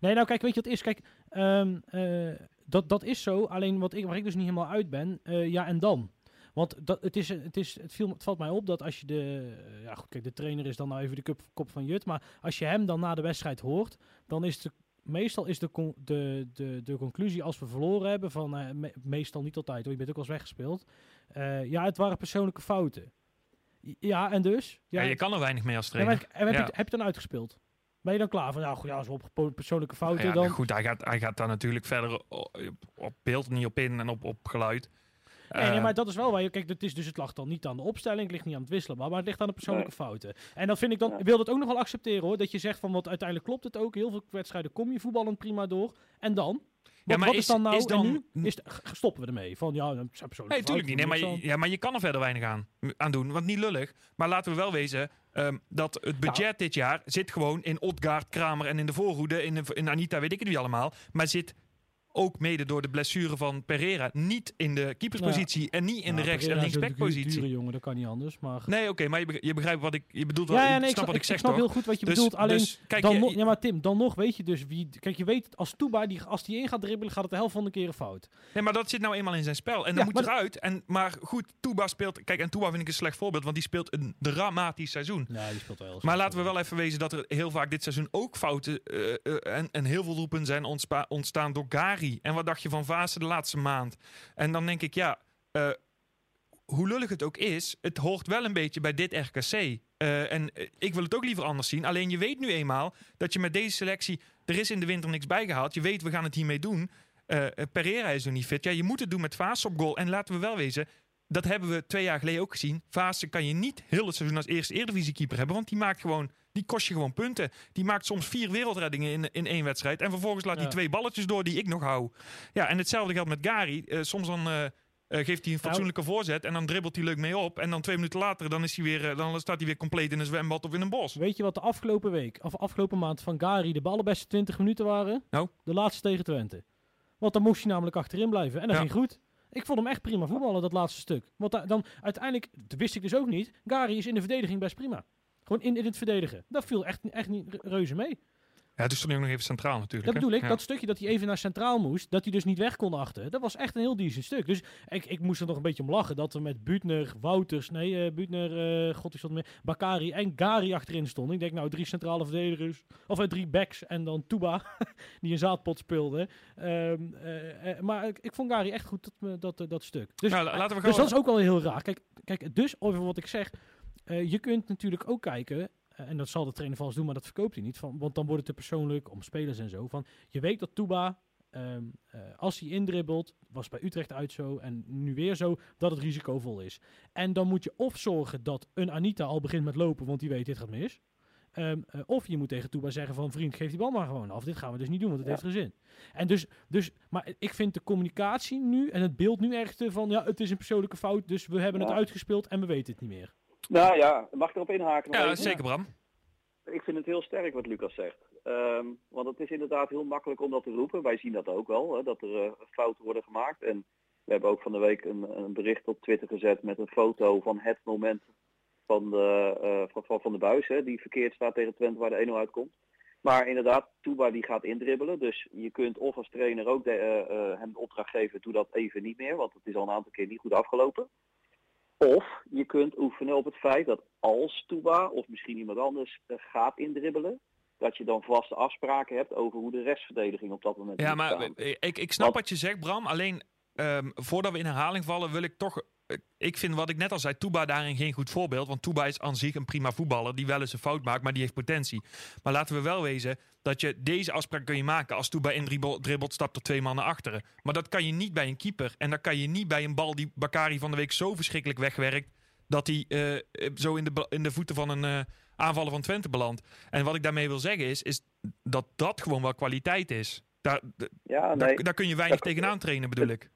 Nee, nou kijk, weet je wat is? Kijk, ehm, eh, dat, dat is zo. Alleen wat ik, waar ik dus niet helemaal uit ben, eh, ja en dan. Want dat, het, is, het, is, het, viel, het valt mij op dat als je de... eh, ja goed, kijk, de trainer is dan nou even de kop, kop van Jut. Maar als je hem dan na de wedstrijd hoort, dan is de... Meestal is de, con- de, de, de conclusie als we verloren hebben, van eh, me- meestal niet altijd hoor, je bent ook wel eens weggespeeld. Eh, ja, het waren persoonlijke fouten. Ja, en dus? Ja, je kan er weinig mee als trainer. heb, je, Ja. heb je dan uitgespeeld? Ben je dan klaar van, nou goed, ja, als we op persoonlijke fouten Ja, dan... goed, hij gaat, hij gaat daar natuurlijk verder op, op beeld niet op in en op, op geluid. Nee, nee, Eh, maar dat is wel waar je... Kijk, het, is dus, het lag dan niet aan de opstelling, het ligt niet aan het wisselen, maar het ligt aan de persoonlijke fouten. En dan vind ik dan... Ja. Ik wil dat ook nog wel accepteren hoor, dat je zegt van, want uiteindelijk klopt het ook. Heel veel wedstrijden kom je voetballend prima door. En dan? Wat, maar wat is, is- dan nou... is dan- nu? Is stoppen we ermee? Van, ja, dat zijn persoonlijke Nee, tuurlijk niet. Nee, maar, je, ja, maar je kan er verder weinig aan, aan doen. Want niet lullig. Maar laten we wel wezen ehm, dat het budget dit jaar zit gewoon in Odgaard, Kramer en in de voorhoede. In, de- in Anita, weet ik het wie allemaal. Maar zit ook mede door de blessure van Pereira niet in de keeperspositie. En niet in Ja, de rechts- en Pereira linksbackpositie. jongen, dat kan niet anders, maar... Nee, oké, maar je, je begrijpt wat ik... Je bedoelt wel, Ja, ja, ik snap, wat ik, zeg snap toch? heel goed wat je Dus- bedoelt. Alleen, dus, kijk, dan je- nog, ja, maar Tim, dan nog weet je dus wie. Kijk, je weet als Toeba, die, als die in gaat dribbelen, gaat het de helft van de keren fout. Nee, maar dat zit nou eenmaal in zijn spel. En Ja, dat moet eruit. En, maar goed, Touba speelt... Kijk, en Touba vind ik een slecht voorbeeld, want die speelt een dramatisch seizoen. Ja, die speelt wel Maar laten we wel even wezen dat er heel vaak dit seizoen ook fouten eh, eh, en, en heel veel roepen zijn ontstaan door En wat dacht je van Vaassen de laatste maand? En dan denk ik, ja, eh, hoe lullig het ook is, het hoort wel een beetje bij dit RKC. Eh, en eh, ik wil het ook liever anders zien. Alleen je weet nu eenmaal dat je met deze selectie, er is in de winter niks bijgehaald. Je weet, we gaan het hiermee doen. Eh, Pereira is nog niet fit. Ja, je moet het doen met Vaassen op goal. En laten we wel wezen, dat hebben we twee jaar geleden ook gezien. Vaassen kan je niet heel het seizoen als eerste Eredivisie-keeper hebben. Want die maakt gewoon, die kost je gewoon punten. Die maakt soms vier wereldreddingen in, in één wedstrijd. En vervolgens laat hij Ja. twee balletjes door die ik nog hou. Ja, en hetzelfde geldt met Gary. Eh, soms dan... eh, eh, geeft hij een fatsoenlijke voorzet en dan dribbelt hij leuk mee op. En dan twee minuten later dan is hij weer, dan staat hij weer compleet in een zwembad of in een bos. Weet je wat de afgelopen week, of afgelopen maand van Gary de allerbeste 20 minuten waren? Nou? De laatste tegen Twente. Want dan moest hij namelijk achterin blijven. En dat Ja. ging goed. Ik vond hem echt prima voetballen, dat laatste stuk. Want da- dan uiteindelijk, dat wist ik dus ook niet, Gary is in de verdediging best prima. Gewoon in, in het verdedigen. Dat viel echt, echt niet re- reuze mee. Ja, dus stond hij ook nog even centraal natuurlijk. Dat hè? bedoel ik, Ja. dat stukje dat hij even naar centraal moest, dat hij dus niet weg kon achter. Dat was echt een heel decent stuk. Dus ik, ik moest er nog een beetje om lachen dat we met Butner, Wouters, nee, eh Butner, eh god is dat meer, Bakari en Gari achterin stonden. Ik denk nou drie centrale verdedigers, of eh, drie backs en dan Tuba, die een zaadpot speelde. Ehm, eh, eh, maar ik, ik vond Gari echt goed, dat, dat, dat stuk. Dus, Nou, la- laten we dus gewoon... dat is ook wel heel raar. Kijk, kijk dus over wat ik zeg, je kunt natuurlijk ook kijken, en dat zal de trainer vast doen, maar dat verkoopt hij niet. Van, want dan wordt het te persoonlijk om spelers en zo. Van, je weet dat Tuba, ehm, eh, als hij indribbelt, was bij Utrecht uit zo en nu weer zo, dat het risicovol is. En dan moet je of zorgen dat een Anita al begint met lopen, want die weet dit gaat mis. Ehm, eh, of je moet tegen Tuba zeggen van vriend, geef die bal maar gewoon af. Dit gaan we dus niet doen, want het Ja. heeft geen zin. En dus, dus, maar ik vind de communicatie nu en het beeld nu erg te van, ja, het is een persoonlijke fout, dus we hebben het uitgespeeld en we weten het niet meer. Nou ja, mag ik erop inhaken? Ja, even? zeker Bram. Ik vind het heel sterk wat Lucas zegt. Ehm, want het is inderdaad heel makkelijk om dat te roepen. Wij zien dat ook wel, hè, dat er eh, fouten worden gemaakt. En we hebben ook van de week een, een bericht op Twitter gezet met een foto van het moment van de, eh, van, van, van de buis. Hè, die verkeerd staat tegen Twente waar de 1-0 uitkomt. Maar inderdaad, Touba die gaat indribbelen. Dus je kunt of als trainer ook de, eh, hem de opdracht geven, doe dat even niet meer. Want het is al een aantal keer niet goed afgelopen. Of je kunt oefenen op het feit dat als Touba of misschien iemand anders eh, gaat indribbelen, dat je dan vaste afspraken hebt over hoe de restverdediging op dat moment Ja, maar staan. ik, ik snap Want- wat je zegt, Bram. Alleen ehm, voordat we in herhaling vallen, wil ik toch. Ik vind wat ik net al zei, Touba daarin geen goed voorbeeld. Want Touba is aan zich een prima voetballer die wel eens een fout maakt, maar die heeft potentie. Maar laten we wel wezen dat je deze afspraak kun je maken. Als Touba in dribbel, dribbelt, stapt er twee man naar achteren. Maar dat kan je niet bij een keeper. En dat kan je niet bij een bal die Bakari van de week zo verschrikkelijk wegwerkt. Dat hij eh, eh, zo in de, in de voeten van een eh, aanvaller van Twente belandt. En wat ik daarmee wil zeggen is, is dat dat gewoon wel kwaliteit is. Daar, ja, daar, nee. daar kun je weinig tegenaan trainen, bedoel ik.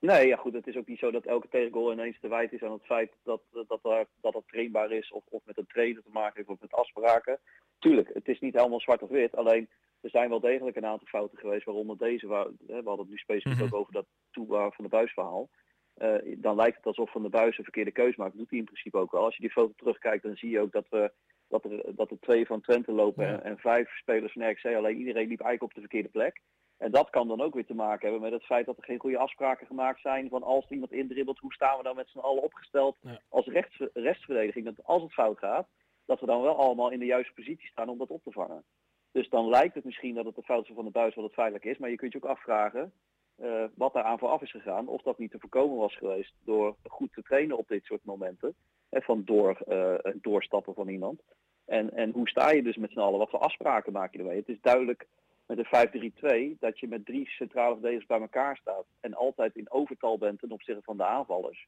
Nee, ja goed, het is ook niet zo dat elke tegengoal ineens te wijten is aan het feit dat dat, dat het trainbaar is of, of met een trainer te maken heeft of met afspraken. Tuurlijk, het is niet helemaal zwart of wit, alleen er zijn wel degelijk een aantal fouten geweest, waaronder deze, waar, we hadden het nu specifiek Mhm. ook over dat Toeba van de Buis verhaal. Eh, dan lijkt het alsof Van de Buis een verkeerde keuze maakt. Dat doet hij in principe ook wel. Als je die foto terugkijkt, dan zie je ook dat, we, dat, er, dat er twee van Twente lopen Ja. en, en vijf spelers van RKC. Alleen iedereen liep eigenlijk op de verkeerde plek. En dat kan dan ook weer te maken hebben met het feit dat er geen goede afspraken gemaakt zijn van als iemand indribbelt, hoe staan we dan met z'n allen opgesteld Ja. als rechts, restverdediging. Dat als het fout gaat, dat we dan wel allemaal in de juiste positie staan om dat op te vangen. Dus dan lijkt het misschien dat het de fout is van de buis wat het feitelijk is, maar je kunt je ook afvragen eh, wat daar aan vooraf is gegaan. Of dat niet te voorkomen was geweest door goed te trainen op dit soort momenten. Hè, van door, het doorstappen van iemand. En, en hoe sta je dus met z'n allen? Wat voor afspraken maak je ermee? Het is duidelijk met een 5-3-2 dat je met drie centrale verdedigers bij elkaar staat. En altijd in overtal bent ten opzichte van de aanvallers.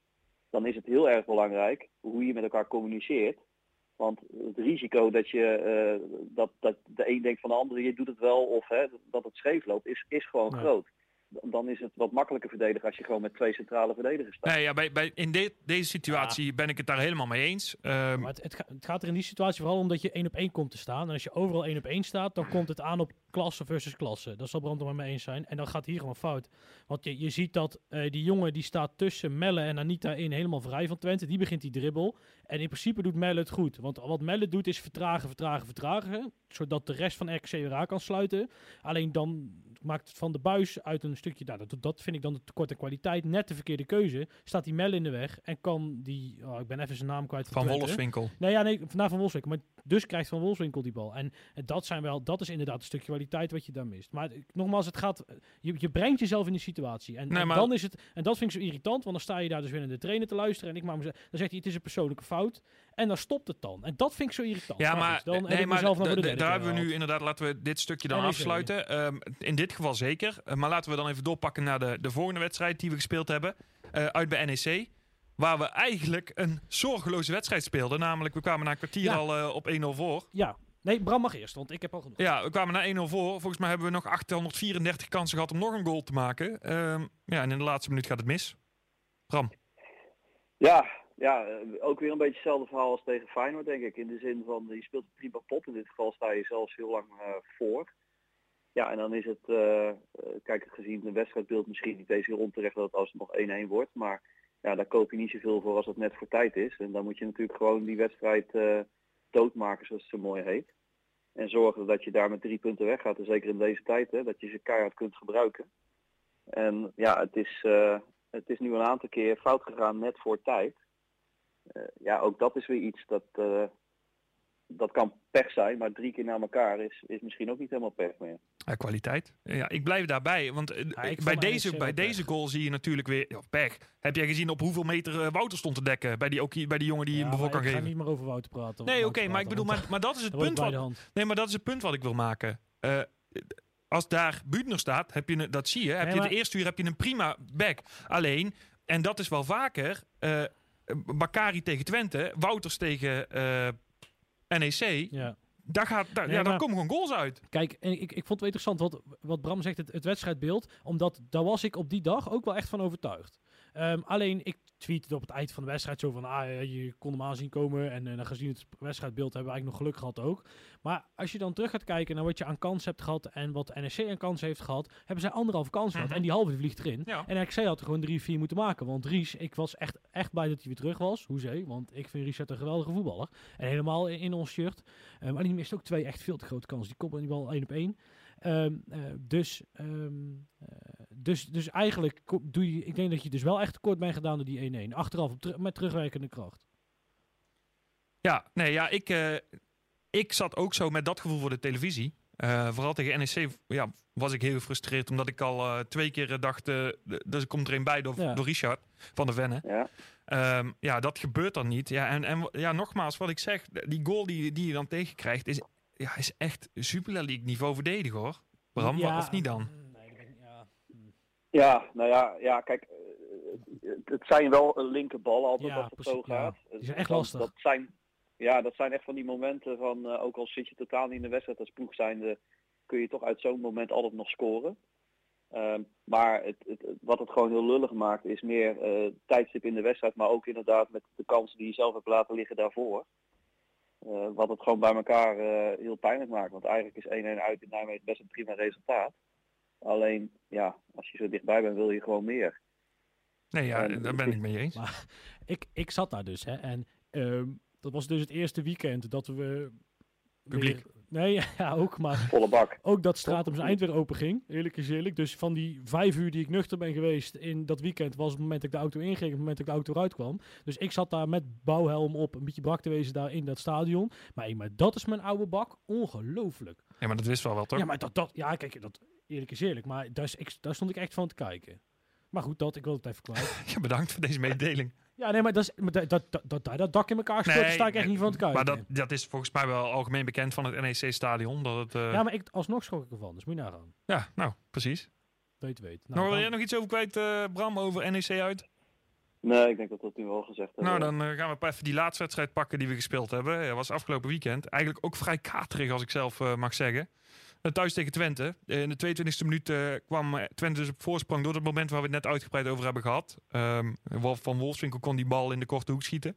Dan is het heel erg belangrijk hoe je met elkaar communiceert. Want het risico dat, je, eh, dat, dat de een denkt van de andere, je doet het wel of hè, dat het scheef loopt, is, is gewoon Ja. groot. Dan is het wat makkelijker verdedigen als je gewoon met twee centrale verdedigers staat. Nee, ja, bij, bij, in de- deze situatie ben ik het daar helemaal mee eens. Ehm, Maar het, het, ga- het gaat er in die situatie vooral om dat je één op één komt te staan. En als je overal één op één staat, dan komt het aan op klasse versus klasse. Dat zal Brand het maar mee eens zijn. En dan gaat hier gewoon fout. Want je, je ziet dat eh, die jongen die staat tussen Melle en Anita in helemaal vrij van Twente. Die begint die dribbel. En in principe doet Melle het goed. Want wat Melle doet is vertragen, vertragen, vertragen. Zodat de rest van RKC weer aan kan sluiten. Alleen dan maakt van de buis uit een stukje. Nou, dat, dat vind ik dan de tekort aan kwaliteit. Net de verkeerde keuze. Staat die Melle in de weg. En kan die. Oh, ik ben even zijn naam kwijt. van. Wolfswinkel. Nee, ja, nee, vandaag van Wolfswinkel. Maar dus krijgt Van Wolfswinkel die bal. En, en dat, zijn wel, dat is inderdaad een stukje kwaliteit wat je daar mist. Maar nogmaals, het gaat, je, je brengt jezelf in die situatie. En, Nee, en maar- dan is het, en dat vind ik zo irritant, want dan sta je daar dus weer naar de trainer te luisteren. En ik maak mezelf, dan zegt hij, het is een persoonlijke fout. En dan stopt het dan. En dat vind ik zo irritant. Ja, maar, dan heb nee, maar mezelf voor de daar hebben we nu inderdaad, laten we dit stukje dan afsluiten. Ehm, in dit geval zeker. Eh, maar laten we dan even doorpakken naar de, de volgende wedstrijd die we gespeeld hebben. eh, uit bij NEC. Waar we eigenlijk een zorgeloze wedstrijd speelden. Namelijk, we kwamen na een kwartier Ja. al eh, op 1-0 voor. Ja, nee, Bram mag eerst, want ik heb al genoeg. Ja, we kwamen na 1-0 voor. Volgens mij hebben we nog 834 kansen gehad om nog een goal te maken. Ehm, ja, en in de laatste minuut gaat het mis. Bram. Ja, ja, eh, ook weer een beetje hetzelfde verhaal als tegen Feyenoord, denk ik. In de zin van, je speelt prima pot. In dit geval sta je zelfs heel lang eh, voor. Ja, en dan is het, eh, kijk, gezien de wedstrijdbeeld misschien niet eens heel onterecht dat het als het nog 1-1 wordt. Maar ja, daar koop je niet zoveel voor als het net voor tijd is. En dan moet je natuurlijk gewoon die wedstrijd eh, doodmaken, zoals het zo mooi heet. En zorgen dat je daar met drie punten weggaat. En zeker in deze tijd, hè, dat je ze keihard kunt gebruiken. En ja, het is, het is nu een aantal keer fout gegaan net voor tijd. Eh, ja, ook dat is weer iets dat, eh, dat kan pech zijn, maar drie keer na elkaar is, is misschien ook niet helemaal pech meer. Ja, kwaliteit. Ja, ik blijf daarbij. Want eh, bij, deze, bij deze goal zie je natuurlijk weer... Ja, pech. Heb jij gezien op hoeveel meter eh, Wouter stond te dekken? Bij die, ook, bij die jongen die Ja, hem voor maar kan ik ga geven. niet meer over Wouter praten. Nee, oké, maar ik bedoel, maar, maar dat is het punt wat, de. Nee, maar dat is het punt wat ik wil maken. Eh, als daar Buutner staat, heb je een, dat zie je. Heb Nee, je maar- het eerste uur heb je een prima back. Alleen, en dat is wel vaker, eh Bakari tegen Twente, Wouters tegen eh, NEC. Ja. Daar, gaat, daar, Nee, ja, daar komen gewoon goals uit. Kijk, en ik, ik vond het wel interessant wat, wat Bram zegt, het, het wedstrijdbeeld. Omdat daar was ik op die dag ook wel echt van overtuigd. Ehm, alleen, ik tweette op het eind van de wedstrijd zo van, ah, je kon hem aanzien komen. En dan gezien het wedstrijdbeeld hebben we eigenlijk nog geluk gehad ook. Maar als je dan terug gaat kijken naar wat je aan kans hebt gehad en wat NEC aan kans heeft gehad, hebben zij anderhalve kans gehad. Mhm. En die halve vliegt erin. Ja. En RKC had er gewoon drie, vier moeten maken. Want Ries, ik was echt, echt blij dat hij weer terug was. Hoezee, want ik vind Richard een geweldige voetballer. En helemaal in, in ons shirt. Maar die mist ook twee echt veel te grote kansen. Die koppen die bal één op één. Ehm, eh, dus, ehm, eh, dus, dus eigenlijk doe je, ik denk dat je dus wel echt tekort bent gedaan door die 1-1. Achteraf met terugwerkende kracht. Ja, nee, ja, ik, eh, ik zat ook zo met dat gevoel voor de televisie. Eh, vooral tegen NEC ja, was ik heel gefrustreerd, omdat ik al eh, twee keer dacht, eh, dus er komt er een bij door, Ja. door Richard van de Venne. Ja, Ehm, ja, dat gebeurt dan niet. Ja, en, en ja, nogmaals, wat ik zeg, die goal die, die je dan tegenkrijgt, is, ja, is echt Super League niveau verdedigen hoor. Bram, Ja, of niet dan? mm, Nee, dat weet ik niet, ja. mm. Ja nou ja, ja kijk, eh, het, zijn wel een linkerballen altijd Ja, als het zo ja. gaat. Die zijn echt lastig. Dat zijn, ja, dat zijn echt van die momenten van, eh, ook al zit je totaal niet in de wedstrijd als ploeg zijnde, kun je toch uit zo'n moment altijd nog scoren. Ehm, maar het, het, wat het gewoon heel lullig maakt is meer eh, tijdstip in de wedstrijd, maar ook inderdaad met de kansen die je zelf hebt laten liggen daarvoor. Wat het gewoon bij elkaar heel pijnlijk maakt. Want eigenlijk is 1-1 uit in Nijmegen best een prima resultaat. Alleen, ja, als je zo dichtbij bent wil je gewoon meer. Nee, ja, en- daar ben ik mee eens. Maar ik, ik zat daar dus, hè. En ehm, dat was dus het eerste weekend dat we... Publiek. weer- Nee, ja, ook. Maar Volle bak. ook dat straat om zijn eind weer open ging. Eerlijk is eerlijk. Dus van die vijf uur die ik nuchter ben geweest in dat weekend... was het moment dat ik de auto inging, het moment dat ik de auto eruit kwam. Dus ik zat daar met bouwhelm op, een beetje brak te wezen daar in dat stadion. Maar, maar dat is mijn oude bak. Ongelooflijk. Ja, maar dat wist wel wel, toch? Ja, maar dat, dat, ja, kijk, dat, eerlijk is eerlijk. Maar daar, is, ik, daar stond ik echt van te kijken. Maar goed, dat, ik wil het even kwijt. Ja, bedankt voor deze mededeling. ja, nee, maar, dat, is, maar dat, dat, dat, dat, dak in elkaar stort, daar sta ik echt niet van te kijken. Maar dat, dat is volgens mij wel algemeen bekend van het NEC-stadion. Dat het, eh, Ja, maar ik, alsnog schrok ik ervan. Dus moet je nagaan. ja, nou, precies. Weet, weet. Nou, wil dan- jij nog iets over kwijt, eh, Bram, over NEC uit? Nee, ik denk dat dat nu wel gezegd hebben. Nou, dan eh, gaan we pas even die laatste wedstrijd pakken die we gespeeld hebben. Dat was afgelopen weekend. Eigenlijk ook vrij katerig, als ik zelf mag zeggen. Eh, thuis tegen Twente. Eh, in de 22e minuut eh, kwam Twente dus op voorsprong door het moment waar we het net uitgebreid over hebben gehad. Wolf van Wolfswinkel kon die bal in de korte hoek schieten.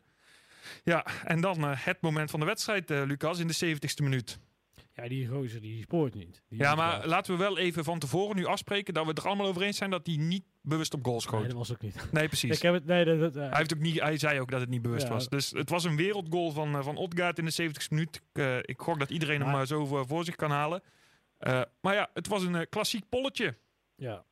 Ja, en dan het moment van de wedstrijd, Lucas, in de 70ste minuut. Ja, die gozer die spoort niet. Die Ja, maar laten we wel even van tevoren nu afspreken dat we het er allemaal over eens zijn dat hij niet bewust op goal schoot. Nee, dat was ook niet. Nee, precies. Ik heb het, nee, dat, dat, Hij, heeft ook niet, hij zei ook dat het niet bewust Ja. was. Dus het was een wereldgoal van, van Odgaard in de 70ste minuut. Ik, ik gok dat iedereen hem Maar- zo voor, voor zich kan halen. Eh, maar ja, het was een eh, klassiek polletje. ja.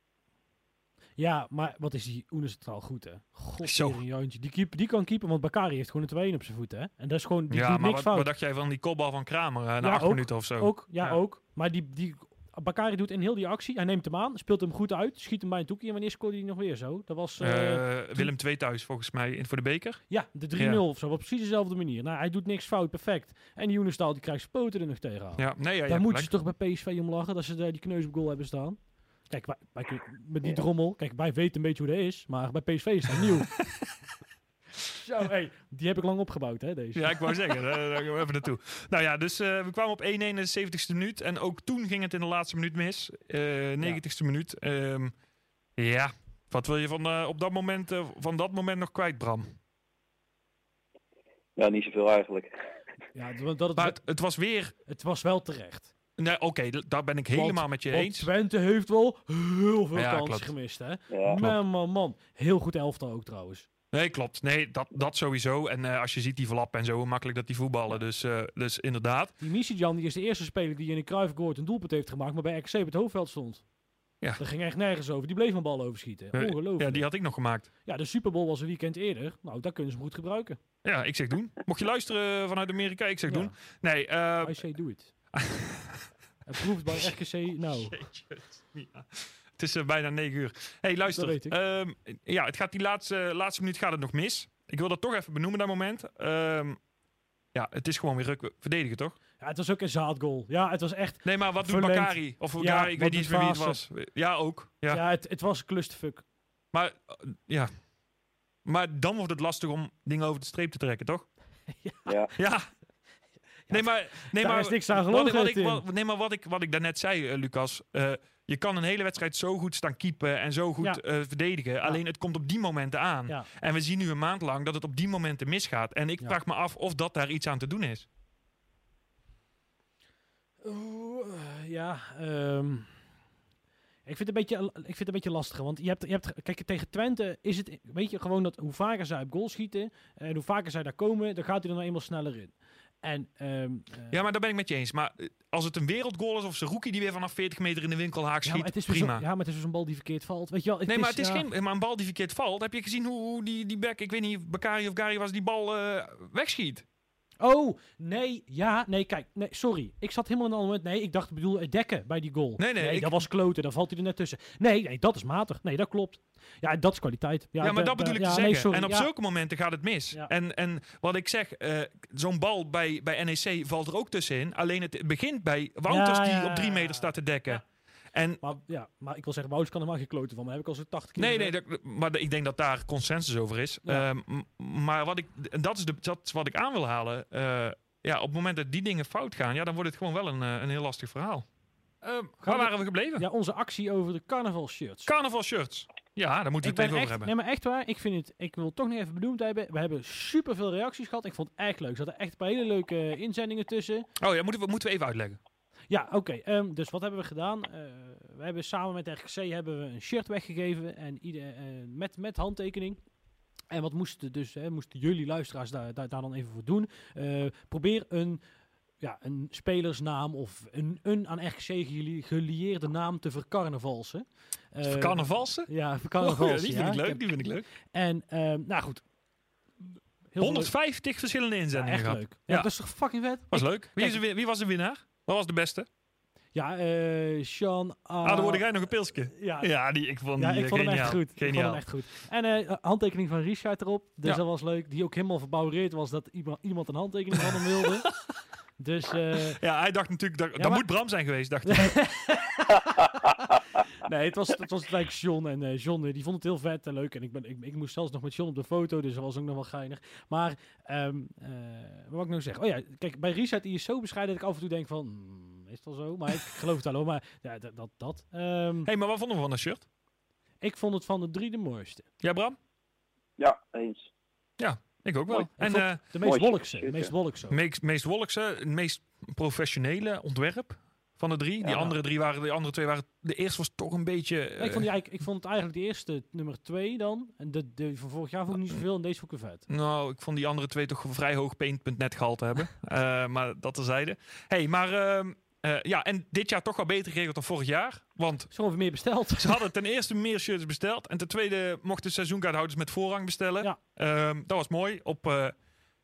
Ja, maar wat is die Oenes het al goed, hè? God, Zo. Jantje. Die, keep, die kan keeper, want Bakari heeft gewoon een 2 op zijn voeten, hè? En dat is gewoon, die ja, doet maar niks wat, fout. wat dacht jij van die kopbal van Kramer eh, na Ja, acht ook. minuten of zo? Ook, ja, Ja. ook. Maar die, die, Bakari doet in heel die actie, hij neemt hem aan, speelt hem goed uit, schiet hem bij een toekje. En wanneer scoorde hij nog weer zo? Dat was... eh, Eh, Willem II thuis volgens mij in, voor de beker. Ja, de 3-0 Ja. of zo, op precies dezelfde manier. Nou, hij doet niks fout, perfect. En die Joenestaal, die krijgt zijn poten er nog tegenaan. Ja, nee, ja, Daar moeten ze toch bij PSV om lachen, dat ze daar die kneus op goal hebben staan. Kijk, wij, met die drommel, kijk, wij weten een beetje hoe dat is, maar bij PSV is dat nieuw. Zo, hey, die heb ik lang opgebouwd, hè, deze. Ja, ik wou zeggen, daar, daar gaan we even naartoe. Nou ja, dus eh, we kwamen op 1-1 in de 70ste minuut. En ook toen ging het in de laatste minuut mis. Eh 90ste minuut. Ehm, ja, wat wil je van, eh, op dat moment, eh, van dat moment nog kwijt, Bram? Ja, niet zoveel eigenlijk. Ja, dat, dat, Maar het, het, het was weer... het was wel terecht. Nee, Oké, daar ben ik helemaal Want- met je Want eens. Twente heeft wel heel veel Ja, kansen klopt. gemist, hè. Ja. man, man, man. Heel goed elftal ook, trouwens. Nee, klopt. Nee, dat, dat sowieso. En eh, als je ziet die verlappen en zo, hoe makkelijk dat die voetballen. Dus, eh, dus inderdaad. Die Misijan, die is de eerste speler die in de Kruifgoord een doelpunt heeft gemaakt, maar bij RKC op het hoofdveld stond. Ja. Dat ging echt nergens over. Die bleef een bal overschieten. Eh, Ongelooflijk. Ja, die had ik nog gemaakt. Ja, de Super Bowl was een weekend eerder. Nou, daar kunnen ze hem goed gebruiken. Ja, ik zeg doen. Mocht je luisteren vanuit Amerika, ik zeg Ja. doen. Nee, eh, I say do it. Approved bij RKC. Nou. Het is eh, bijna negen uur. hey, luister. Dat weet ik. Ehm, ja, het gaat die laatste, laatste minuut gaat het nog mis. Ik wil dat toch even benoemen, dat moment. Ehm, ja, het is gewoon weer ruk- verdedigen, toch? ja, het was ook een zaadgoal. Ja, het was echt... Nee, maar wat doet. Bakari? Of Ja, Bakari, ik wat weet niet meer wie het was. Ja, ook. Ja. Ja, het, het was een clusterfuck. Maar, eh, ja. Maar dan wordt het lastig om dingen over de streep te trekken, toch? Ja. Ja. Nee, maar, nee, daar maar, is niks aan wat, gelogen, wat ik, Tim. wat, nee, maar wat ik, wat ik daarnet zei, eh, Lucas. eh, je kan een hele wedstrijd zo goed staan keepen en zo goed Ja. eh, verdedigen. Alleen het komt op die momenten aan. Ja. En we zien nu een maand lang dat het op die momenten misgaat. En ik vraag me af of dat daar iets aan te doen is. Oeh, eh, ja, ehm, ik, vind het een beetje, ik vind het een beetje lastig. Want je hebt, je hebt, kijk, tegen Twente is het, weet je, gewoon dat hoe vaker zij op goal schieten en hoe vaker zij daar komen, dan gaat hij er nou eenmaal sneller in. En, ehm, eh, Ja, maar daar ben ik met je eens. Maar eh, als het een wereldgoal is of zijn rookie die weer vanaf 40 meter in de winkelhaak schiet, maar het is weer prima. zo- ja, maar het is dus een bal die verkeerd valt. Weet je wel, het nee, maar het is ja, geen, maar een bal die verkeerd valt. Heb je gezien hoe, hoe die, die back, ik weet niet, Bakari of Gary was, die bal eh, wegschiet? Oh, nee, ja, nee, kijk, nee, sorry. Ik zat helemaal in een ander moment. Nee, ik dacht, ik bedoel, dekken bij die goal. Nee, nee, ik- dat was kloten, dan valt hij er net tussen. Nee, nee, dat is matig. Nee, dat klopt. Ja, dat is kwaliteit. Ja, Ja, maar da- dat da- bedoel ik te zeggen. en op ja. zulke momenten gaat het mis. En, en wat ik zeg, eh, zo'n bal bij, bij NEC valt er ook tussenin. Alleen het begint bij Wouters die op drie meter staat te dekken. En Maar, ja, maar ik wil zeggen, Wouters kan er maar geen kloten van. Maar heb ik al zo'n 80 keer nee, nee, dat, maar ik denk dat daar consensus over is. Ja. Ehm, maar wat ik, en dat is, de, dat is wat ik aan wil halen. Eh, ja, op het moment dat die dingen fout gaan, ja, dan wordt het gewoon wel een, eh, een heel lastig verhaal. Ehm, waar we- waren we gebleven? Ja, onze actie over de carnaval shirts. Carnaval shirts. Ja, daar moeten we het even over hebben. nee, maar echt waar. Ik vind het, ik wil het toch nog even benoemd hebben. We hebben super veel reacties gehad. Ik vond het echt leuk. Er zaten echt een paar hele leuke eh, inzendingen tussen. Oh ja, moeten we, moeten we even uitleggen. Ja, oké. ehm, dus wat hebben we gedaan? Eh, we hebben samen met RKC hebben we een shirt weggegeven en ieder, eh, met, met handtekening. En wat moesten dus, hè, moesten jullie luisteraars daar, daar, daar dan even voor doen? Eh, probeer een ja, een spelersnaam of een, een aan gelie- gelieerde naam te vercarnavalsen. Eh, Carnavalsen? Ja, Oh, vercarnavalsen. die ja. vind ik leuk, die vind ik leuk. En, ehm, nou goed. Heel veel 150 verschillende leuk- ja, inzendingen echt leuk. Ja, Ja. dat is toch fucking vet? Was leuk. Wie, is de, win- wie was de winnaar? Wat was de beste? Ja, eh Sean... ah, dan word jij nog een pilsje. Ja, Ja, die, ik vond, Ja, die, ik eh, hem echt geniaal. goed. Ik vond hem echt goed. En eh, handtekening van Richard erop. Dus Ja. dat was leuk. Die ook helemaal verbouwereerd was dat iemand, een handtekening van hem wilde. dus eh, Ja, hij dacht natuurlijk, dat, dat maar- moet Bram zijn geweest, dacht hij. nee, het was, het was gelijk John. En eh, John die vond het heel vet en leuk. En ik, ben, ik, ik moest zelfs nog met John op de foto. Dus dat was ook nog wel geinig. Maar, ehm eh, wat wou ik nou zeggen? Oh ja, kijk, bij Richard die is zo bescheiden dat ik af en toe denk van... hmm, is het wel zo? Maar ik geloof het wel hoor. Maar ja, dat... dat, dat. Ehm, hey, maar wat vonden we van dat shirt? Ik vond het van de drie de mooiste. Ja, Bram? Ja, eens. Ik ook wel. Mooi. En eh De meest wolkse. Meest wolkse. meest, meest wolkse, het meest professionele ontwerp van de drie. Die Ja. andere drie waren, de andere twee waren, de eerste was toch een beetje... Ik, vond eh, die eigenlijk, ik vond het eigenlijk de eerste nummer twee dan. En de, de van vorig jaar vond ik niet zoveel. En deze vond ik vet. Nou, ik vond die andere twee toch een vrij hoog paint.net gehalte hebben. Eh, maar dat terzijde. hey, maar ehm, eh, ja, en dit jaar toch wel beter geregeld dan vorig jaar. Want weer meer besteld. ze hadden ten eerste meer shirts besteld. En ten tweede mochten seizoenkaarthouders met voorrang bestellen. Ja. Ehm, dat was mooi. Op eh,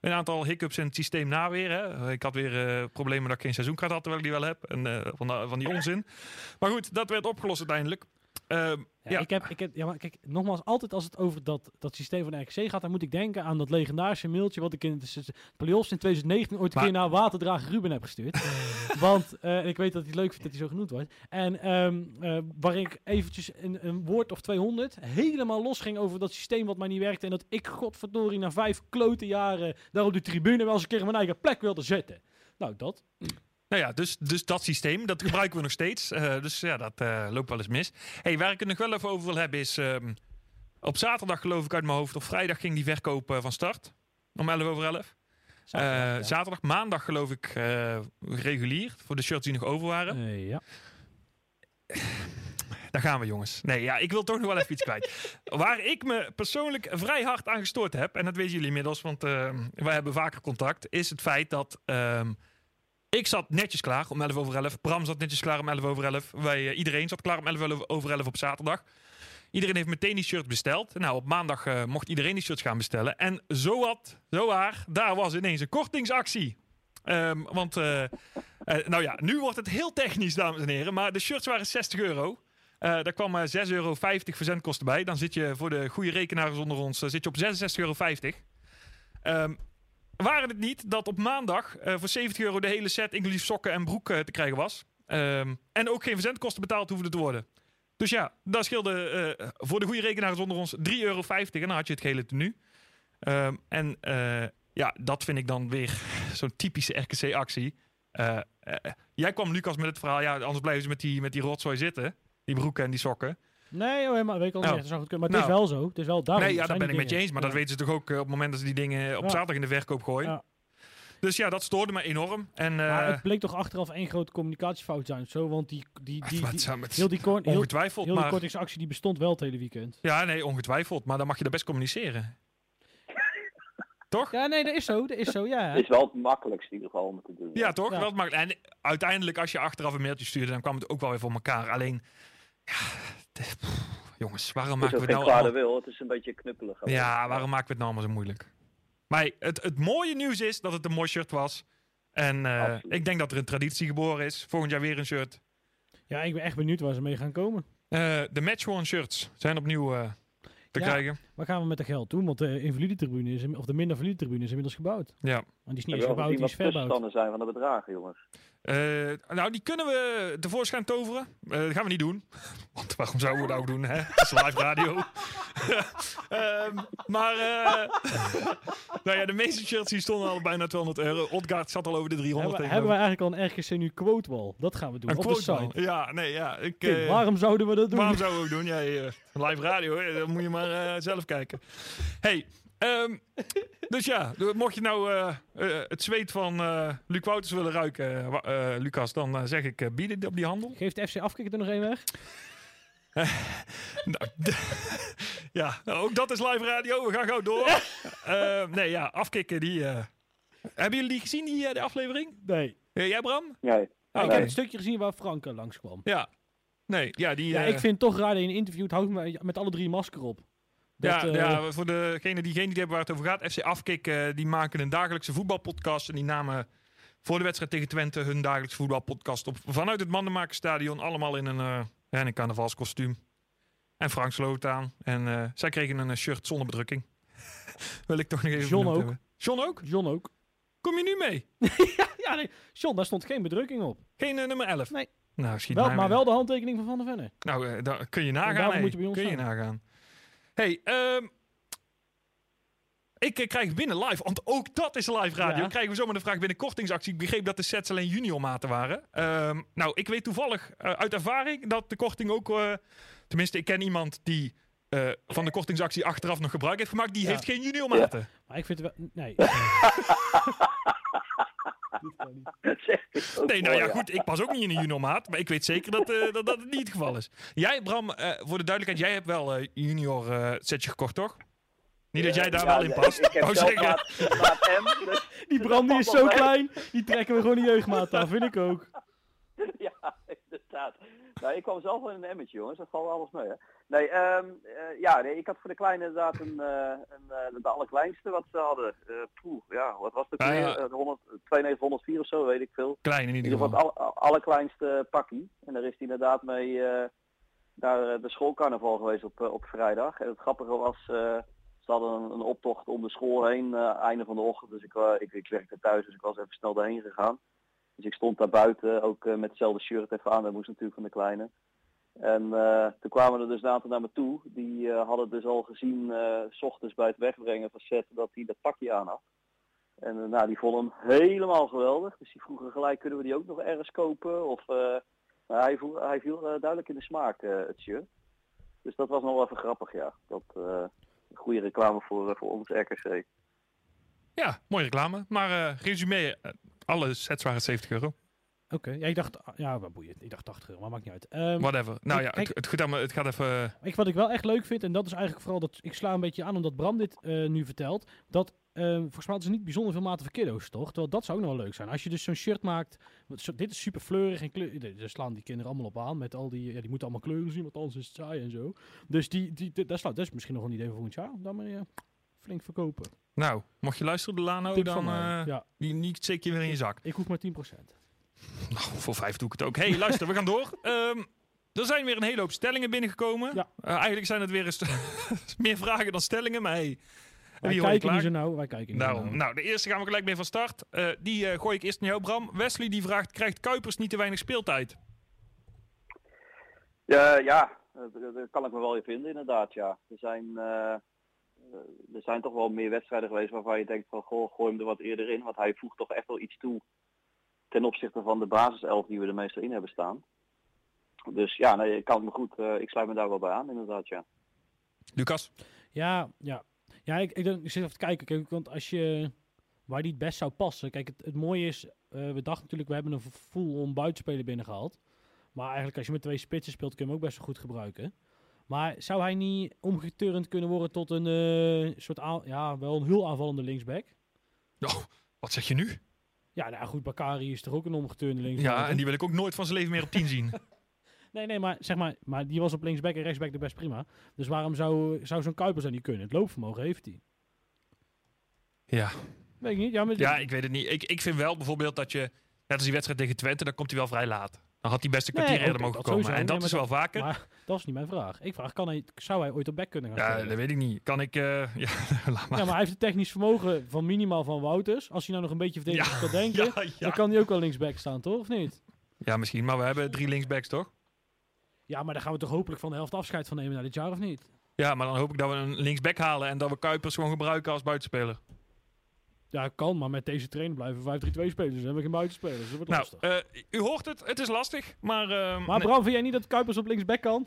een aantal hiccups in het systeem na weer. Hè. Ik had weer eh, problemen dat ik geen seizoenkaart had, terwijl ik die wel heb. En eh, van, van die onzin. Maar goed, dat werd opgelost uiteindelijk. Ehm, Ja, Ja. Ik heb, ik heb, ja, maar kijk, nogmaals, altijd als het over dat, dat systeem van RKC gaat, dan moet ik denken aan dat legendarische mailtje wat ik in de playoffs in 2019 ooit een Maar- keer naar Waterdrager Ruben heb gestuurd. Want eh, ik weet dat hij het leuk vindt dat hij zo genoemd wordt. En eh, waarin ik eventjes een, een woord of 200 helemaal los ging over dat systeem wat maar niet werkte. En dat ik, godverdorie, na vijf klote jaren daar op de tribune wel eens een keer mijn eigen plek wilde zetten. Nou, dat. Nou ja, dus, dus dat systeem, dat gebruiken we nog steeds. Eh, dus ja, dat eh, loopt wel eens mis. Hey, waar ik het nog wel even over wil hebben is... ehm, op zaterdag geloof ik uit mijn hoofd, of vrijdag ging die verkoop eh, van start. Om 11 over 11. Zaterdag, ja. Zaterdag, maandag geloof ik regulier. Voor de shirts die nog over waren. Ja. Daar gaan we jongens. Nee, ja, ik wil toch nog wel even iets kwijt. Waar ik me persoonlijk vrij hard aan gestoord heb... en dat weten jullie inmiddels, want eh, wij hebben vaker contact... is het feit dat... ehm, ik zat netjes klaar om 11 over 11. Bram zat netjes klaar om 11 over 11. Wij, eh, iedereen zat klaar om 11 over 11 op zaterdag. Iedereen heeft meteen die shirt besteld. Nou, op maandag eh, mocht iedereen die shirts gaan bestellen. En zo wat, zo waar, daar was ineens een kortingsactie. Ehm, want, eh, nou ja, nu wordt het heel technisch, dames en heren. Maar de shirts waren 60 euro. Daar kwam eh 6,50 euro verzendkosten bij. Dan zit je voor de goede rekenaars onder ons zit je op 66,50 euro. Ehm, waren het niet dat op maandag eh, voor 70 euro de hele set, inclusief sokken en broek, eh, te krijgen was. Ehm, en ook geen verzendkosten betaald hoefden te worden. Dus ja, dat scheelde eh, voor de goede rekenaars onder ons 3,50 euro. En dan had je het gehele tenue. Ehm, en ja, dat vind ik dan weer zo'n typische RKC-actie. Jij kwam, Lucas, met het verhaal... Ja, anders blijven ze met die, met die rotzooi zitten. Die broeken en die sokken. Nee, oh, helemaal, weet ik al niet. echt, dat zou goed kunnen. Maar het Nou. is wel zo. Het is wel daarom nee, ja, dat ben die ik met je eens. Maar dat weten ze toch ook eh, op het moment dat ze die dingen op Ja. zaterdag in de verkoop gooien. Ja. Dus ja, dat stoorde me enorm. En, Maar eh, het bleek toch achteraf één grote communicatiefout zijn. Zo, want die, die, die, wat die- zou met- heel die, kort, heel, ongetwijfeld, heel die maar... kortingsactie die bestond wel het hele weekend. Ja, nee, ongetwijfeld. Maar dan mag je er best communiceren. toch? Ja, nee, dat is zo. Dat is zo, ja. Het is wel het makkelijkste in ieder geval om te doen. Ja, toch? Ja. En uiteindelijk, als je achteraf een mailtje stuurde, dan kwam het ook wel weer voor elkaar. Alleen, pff, jongens, waarom maken we het nou allemaal... wil, het is een beetje knuppelig. Ja, waarom maken we het nou allemaal zo moeilijk? Maar het, het mooie nieuws is dat het een mooi shirt was. En eh, ik denk dat er een traditie geboren is. Volgend jaar weer een shirt. Ja, ik ben echt benieuwd waar ze mee gaan komen. Eh, de match-worn shirts zijn opnieuw eh, te Ja. krijgen. Wat gaan we met dat geld doen? Want de invalidetribune is, of de minder valide tribune is inmiddels gebouwd. Ja. En die is niet eens gebouwd, die wat is de verbouwd. zijn van de bedragen, jongens. Eh, nou, die kunnen we tevoorschijn toveren. Eh, dat gaan we niet doen. Want waarom zouden we dat ook doen? Hè? Het is live radio. Ehm, maar eh, nou ja, de meeste shirts die stonden al bijna 200 euro. Odgaard zat al over de 300 Hebben, hebben wij eigenlijk al een RGC nu quote wall? Dat gaan we doen. Een op de site. Ja, nee, ja. Ik, waarom zouden we dat doen? waarom zouden we ook doen? Ja, live radio, hè, dan moet je maar zelf kijken. Hey, ehm, dus ja, mocht je nou eh, eh, het zweet van eh Luc Wouters willen ruiken, Lucas, dan zeg ik, bied het op die handel. Geeft de FC Afkikker er nog één weg? Nou, ja, nou, ook dat is live radio. We gaan gauw door. Eh, nee, ja, afkicken die. eh, Hebben jullie die gezien, die de aflevering? Nee. Jij Bram? Nee. Ja, ik Oké. heb het stukje gezien waar Frank eh, langskwam. Ja. Nee, ja, die... Ja, ik vind het toch raar dat je in een interview houdt met, met alle drie een masker op. Dat, ja, eh, ja, voor degenen die geen idee hebben waar het over gaat. FC Afkik, eh, die maken een dagelijkse voetbalpodcast. En die namen voor de wedstrijd tegen Twente hun dagelijkse voetbalpodcast op. Vanuit het Mandenmakerstadion. Allemaal in een, eh, ja, een carnavalskostuum. En Frank sloot aan. En zij kregen een shirt zonder bedrukking. Wil ik toch nog even John ook. hebben. John ook? John ook. Kom je nu mee? ja, nee. John, daar stond geen bedrukking op. Geen nummer 11? Nee. Nou, schiet Wel, maar mee. wel de handtekening van Van der Venne. Nou, daar kun je nagaan. hè. moet je bij ons kun je nagaan. Hey, ehm, ik eh, krijg binnen live, want ook dat is live radio. Ja. Krijgen we zomaar de vraag binnen kortingsactie. Ik begreep dat de sets alleen juniormaten waren. Ehm, nou, ik weet toevallig eh, uit ervaring dat de korting ook... eh, tenminste, ik ken iemand die eh, van de kortingsactie achteraf nog gebruik heeft gemaakt. Die Ja. heeft geen juniormaten. Maar ik vind het wel... Nee. Kan niet. Zeg Nee, nou ja, goed. Ik pas ook niet in een juniormaat. Maar ik weet zeker dat, eh, dat, dat het niet het geval is. Jij, Bram, eh, voor de duidelijkheid. Jij hebt wel eh junior eh, setje gekocht, toch? Niet dat jij daar Ja, wel in past. Ik, ik heb Wou zelf zeggen. maat, maat M, dus Die Bram die is zo klein, die trekken we gewoon de jeugdmaat aan, vind ik ook. ja, inderdaad. Nou, ik kwam zelf wel in een emmetje, jongens. Dat valt alles mee, hè. Nee, ehm, eh, ja, nee, ik had voor de kleine inderdaad een, eh, een, eh, de allerkleinste wat ze hadden. Eh poeh, ja, wat was het ook Ja, weer? ja. De 100, 9204 of zo, weet ik veel. Klein in In ieder ieder geval geval. het alle, allerkleinste pakkie. En daar is hij inderdaad mee naar de schoolcarnaval geweest op, op vrijdag. En het grappige was, ze hadden een, een optocht om de school heen, einde van de ochtend. Dus ik, ik, ik werkte thuis, dus ik was even snel daarheen gegaan. Dus ik stond daar buiten, ook met hetzelfde shirt even aan. Dat moest natuurlijk van de kleine. En eh, toen kwamen er dus een aantal naar me toe. Die eh, hadden dus al gezien, eh, s ochtends bij het wegbrengen van Seth, dat hij dat pakje aan had. En nou, die vonden hem helemaal geweldig. Dus die vroegen gelijk, kunnen we die ook nog ergens kopen? Of, hij, voel, hij viel duidelijk in de smaak, het shirt. Dus dat was nog wel even grappig, ja. Dat, goede reclame voor, voor ons RKC. Ja, mooie reclame. Maar resume, alle sets waren 70 euro. Oké, ja, ik dacht, ja, wat boeiend. Ik dacht 80 euro, maar maakt niet uit. Ehm, Whatever. Nou ik- ja, kijk- het, het, gaat allemaal- het gaat even... eh, ik, wat ik wel echt leuk vind, en dat is eigenlijk vooral dat ik sla een beetje aan omdat Bram dit eh, nu vertelt, dat ehm, volgens mij hadden ze niet bijzonder veel maten voor kiddo's, toch? Terwijl dat zou ook nog wel leuk zijn. Als je dus zo'n shirt maakt, zo- dit is super fleurig en kleur, daar slaan die kinderen allemaal op aan met al die, ja, die moeten allemaal kleuren zien, want anders is het saai en zo. Dus die, die, die- dat is misschien nog een idee voor volgend jaar, dan maar eh, flink verkopen. nou, mocht je luisteren, de Lano, Tip dan ja, die niet je weer in je zak. ik hoef maar 10%. Nou, voor vijf doe ik het ook. hey, luister, we gaan door. Ehm, er zijn weer een hele hoop stellingen binnengekomen. Ja. Eh, eigenlijk zijn het weer eens meer vragen dan stellingen, maar hey. Wij kijken niet klaar? zo nauw, wij kijken niet Daarom. nauw. Nou, de eerste gaan we gelijk mee van start. Eh, die eh, gooi ik eerst naar jou, Bram. Wesley die vraagt, krijgt Kuipers niet te weinig speeltijd? Ja, ja, dat dat kan ik me wel in vinden inderdaad, ja. Er zijn, er zijn toch wel meer wedstrijden geweest waarvan je denkt van, goh, gooi hem er wat eerder in. Want hij voegt toch echt wel iets toe ten opzichte van de basiself die we er meestal in hebben staan. Dus ja, nee, ik kan het me goed, eh, ik sluit me daar wel bij aan inderdaad, ja. Lucas? Ja, ja. Ja, ik, ik, zit even te kijken. Kijk, want als je... Waar die het best zou passen. Kijk, het, het mooie is... eh, we dachten natuurlijk, we hebben een full on buitenspeler binnengehaald. Maar eigenlijk als je met twee spitsen speelt, kun je hem ook best wel goed gebruiken. Maar zou hij niet omgeturnd kunnen worden tot een eh, soort... aan- ja, wel een heel aanvallende linksback? Oh, wat zeg je nu? Ja, nou goed, Bakari is toch ook een omgeturende linksback? Ja, en die wil ik ook nooit van zijn leven meer op 10 zien. Nee, nee, maar zeg maar, maar die was op linksback en rechtsback de best prima. Dus waarom zou, zou zo'n Kuipers dan niet kunnen? Het loopvermogen heeft hij. ja. Weet ik niet. Ja, maar ja, ik weet het niet. Ik, ik vind wel bijvoorbeeld dat je, net als die wedstrijd tegen Twente, dan komt hij wel vrij laat. Dan had hij best een Nee, kwartier eerder mogen komen. En dat Nee, is wel vaker. Maar dat is niet mijn vraag. Ik vraag, kan hij, zou hij ooit op back kunnen gaan ja, spelen? dat weet ik niet. Kan ik... eh, ja, laat maar. Ja, maar hij heeft het technisch vermogen van minimaal van Wouters. Als hij nou nog een beetje verdedigend kan denken, ja, dan ja. kan hij ook wel linksback staan, toch? Of niet? ja, misschien. Maar we hebben drie linksbacks, toch? Ja, maar daar gaan we toch hopelijk van de helft afscheid van nemen na dit jaar, of niet? Ja, maar dan hoop ik dat we een linksback halen en dat we Kuipers gewoon gebruiken als buitenspeler. Ja, kan, maar met deze trainer blijven 5-3-2 spelen. Dus dan hebben we geen buitenspelers. Dat wordt Nou, lastig. eh, u hoort het. Het is lastig, maar... eh, maar nee. Bram, vind jij niet dat Kuipers op linksback kan?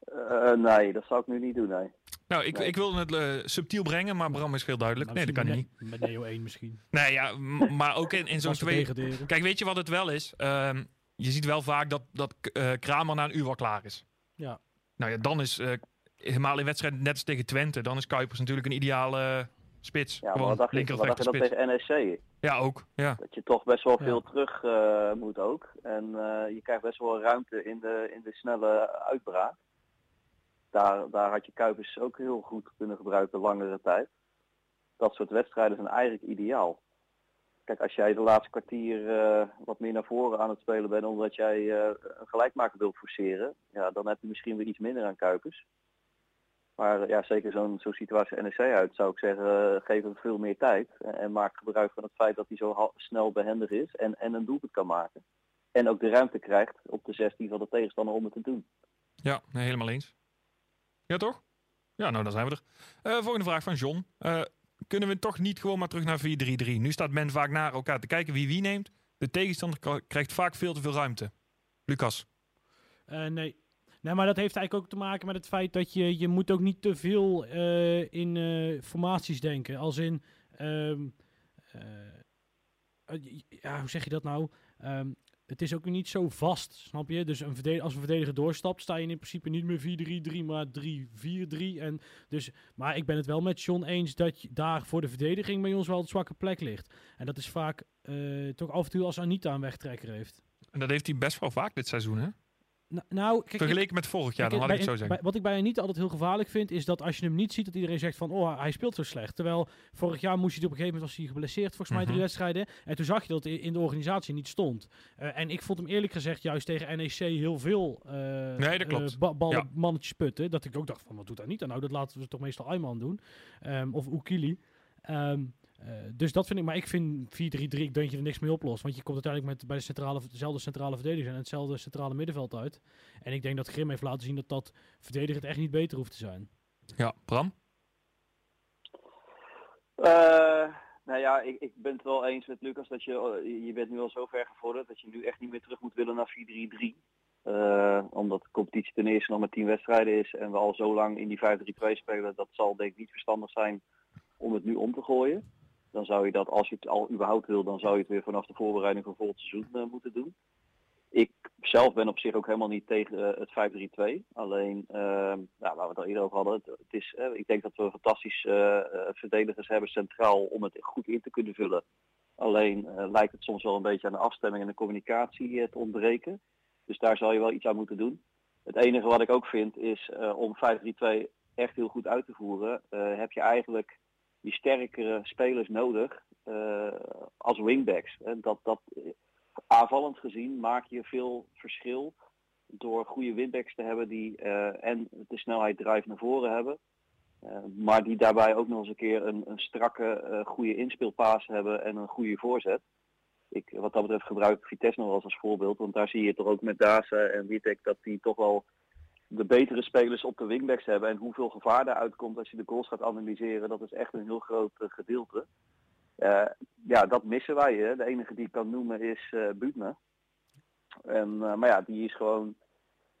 Eh, nee, dat zou ik nu niet doen, nee. nou, ik, nee. ik wilde het subtiel brengen, maar Bram is heel duidelijk. Nee, dat kan niet. Met Neo 1 misschien. Nee, ja, maar ook in, in zo'n twee... Kijk, weet je wat het wel is? Ehm, je ziet wel vaak dat, dat eh, Kramer na een uur wel klaar is. Ja. Nou ja, dan is... eh, helemaal in wedstrijden net als tegen Twente, dan is Kuipers natuurlijk een ideale Spits. Ja, Gewoon wat dacht je, linker dacht je tegen NEC? Ja, ook. Ja. Dat je toch best wel Ja. veel terug eh, moet ook. En eh, je krijgt best wel ruimte in de, in de snelle uitbraak. Daar, daar had je Kuipers ook heel goed kunnen gebruiken langere tijd. Dat soort wedstrijden zijn eigenlijk ideaal. Kijk, als jij de laatste kwartier eh, wat meer naar voren aan het spelen bent omdat jij eh, een gelijkmaker wilt forceren, ja, dan heb je misschien weer iets minder aan Kuipers. Maar eh, ja, zeker zo'n zo'n situatie NEC uit zou ik zeggen, eh, geef hem veel meer tijd. En, en maak gebruik van het feit dat hij zo snel behendig is en, en een doelpunt kan maken. En ook de ruimte krijgt op de 16 van de tegenstander om het te doen. Ja, nee, helemaal eens. Ja, toch? Ja, nou, dan zijn we er. Eh, volgende vraag van John. Eh, kunnen we toch niet gewoon maar terug naar 4-3-3? Nu staat men vaak naar elkaar te kijken wie wie neemt. De tegenstander krijgt vaak veel te veel ruimte. Lucas. Eh, nee. Nee, maar dat heeft eigenlijk ook te maken met het feit dat je, je moet ook niet te veel eh, in eh, formaties denken. Als in, ehm, eh, ja, hoe zeg je dat nou? Ehm, het is ook niet zo vast, snap je? Dus een als een verdediger doorstapt, sta je in principe niet meer 4-3-3, maar 3-4-3. En dus, maar ik ben het wel met John eens dat je daar voor de verdediging bij ons wel de zwakke plek ligt. En dat is vaak toch af en toe als Anita een wegtrekker heeft. En dat heeft hij best wel vaak dit seizoen, hè? Nou, kijk, Vergeleken met vorig jaar, dan had ik het zo zeggen. bij- wat ik bij niet altijd heel gevaarlijk vind, is dat als je hem niet ziet, dat iedereen zegt van, oh, hij speelt zo slecht. Terwijl vorig jaar moest hij op een gegeven moment, was hij geblesseerd, volgens mij Mhm. drie wedstrijden. En toen zag je dat hij in de organisatie niet stond. Eh, en ik vond hem eerlijk gezegd juist tegen NEC heel veel eh Nee, dat klopt. eh, ba- ballen, Ja. mannetjes putten. Dat ik ook dacht van, wat doet hij niet? Nou, dat laten we toch meestal Ayman doen. Ehm, of Oekili. Ehm, eh, dus dat vind ik, maar ik vind 4-3-3, ik denk dat je er niks mee oplost. Want je komt uiteindelijk met bij de centrale, dezelfde centrale verdediger en hetzelfde centrale middenveld uit. En ik denk dat Grim heeft laten zien dat dat verdedigend echt niet beter hoeft te zijn. Ja, Bram? Eh, nou ja, ik, ik ben het wel eens met Lucas dat je, je bent nu al zo ver gevorderd dat je nu echt niet meer terug moet willen naar 4-3-3. Eh, omdat de competitie ten eerste nog maar 10 wedstrijden is en we al zo lang in die 5-3-2 spelen, dat zal denk ik niet verstandig zijn om het nu om te gooien. Dan zou je dat, als je het al überhaupt wil, dan zou je het weer vanaf de voorbereiding van volgend seizoen eh, moeten doen. Ik zelf ben op zich ook helemaal niet tegen eh, het 5-3-2. Alleen, nou, waar we het al eerder over hadden, het, is, eh, ik denk dat we fantastisch verdedigers hebben centraal om het goed in te kunnen vullen. Alleen lijkt het soms wel een beetje aan de afstemming en de communicatie te ontbreken. Dus daar zal je wel iets aan moeten doen. Het enige wat ik ook vind is om 5-3-2 echt heel goed uit te voeren, heb je eigenlijk die sterkere spelers nodig eh, als wingbacks. En dat, dat, eh, aanvallend gezien maak je veel verschil door goede wingbacks te hebben die eh, en de snelheid drive naar voren hebben. eh, maar die daarbij ook nog eens een keer een, strakke, eh, goede inspeelpaas hebben en een goede voorzet. Ik, wat dat betreft gebruik ik Vitesse nog wel als voorbeeld. Want daar zie je toch ook met Dazen en Witek dat die toch wel de betere spelers op de wingbacks hebben. En hoeveel gevaar daaruit komt als je de goals gaat analyseren, dat is echt een heel groot eh, gedeelte. Eh, ja, dat missen wij. Hè. De enige die ik kan noemen is eh Buutner. En, maar ja, die is gewoon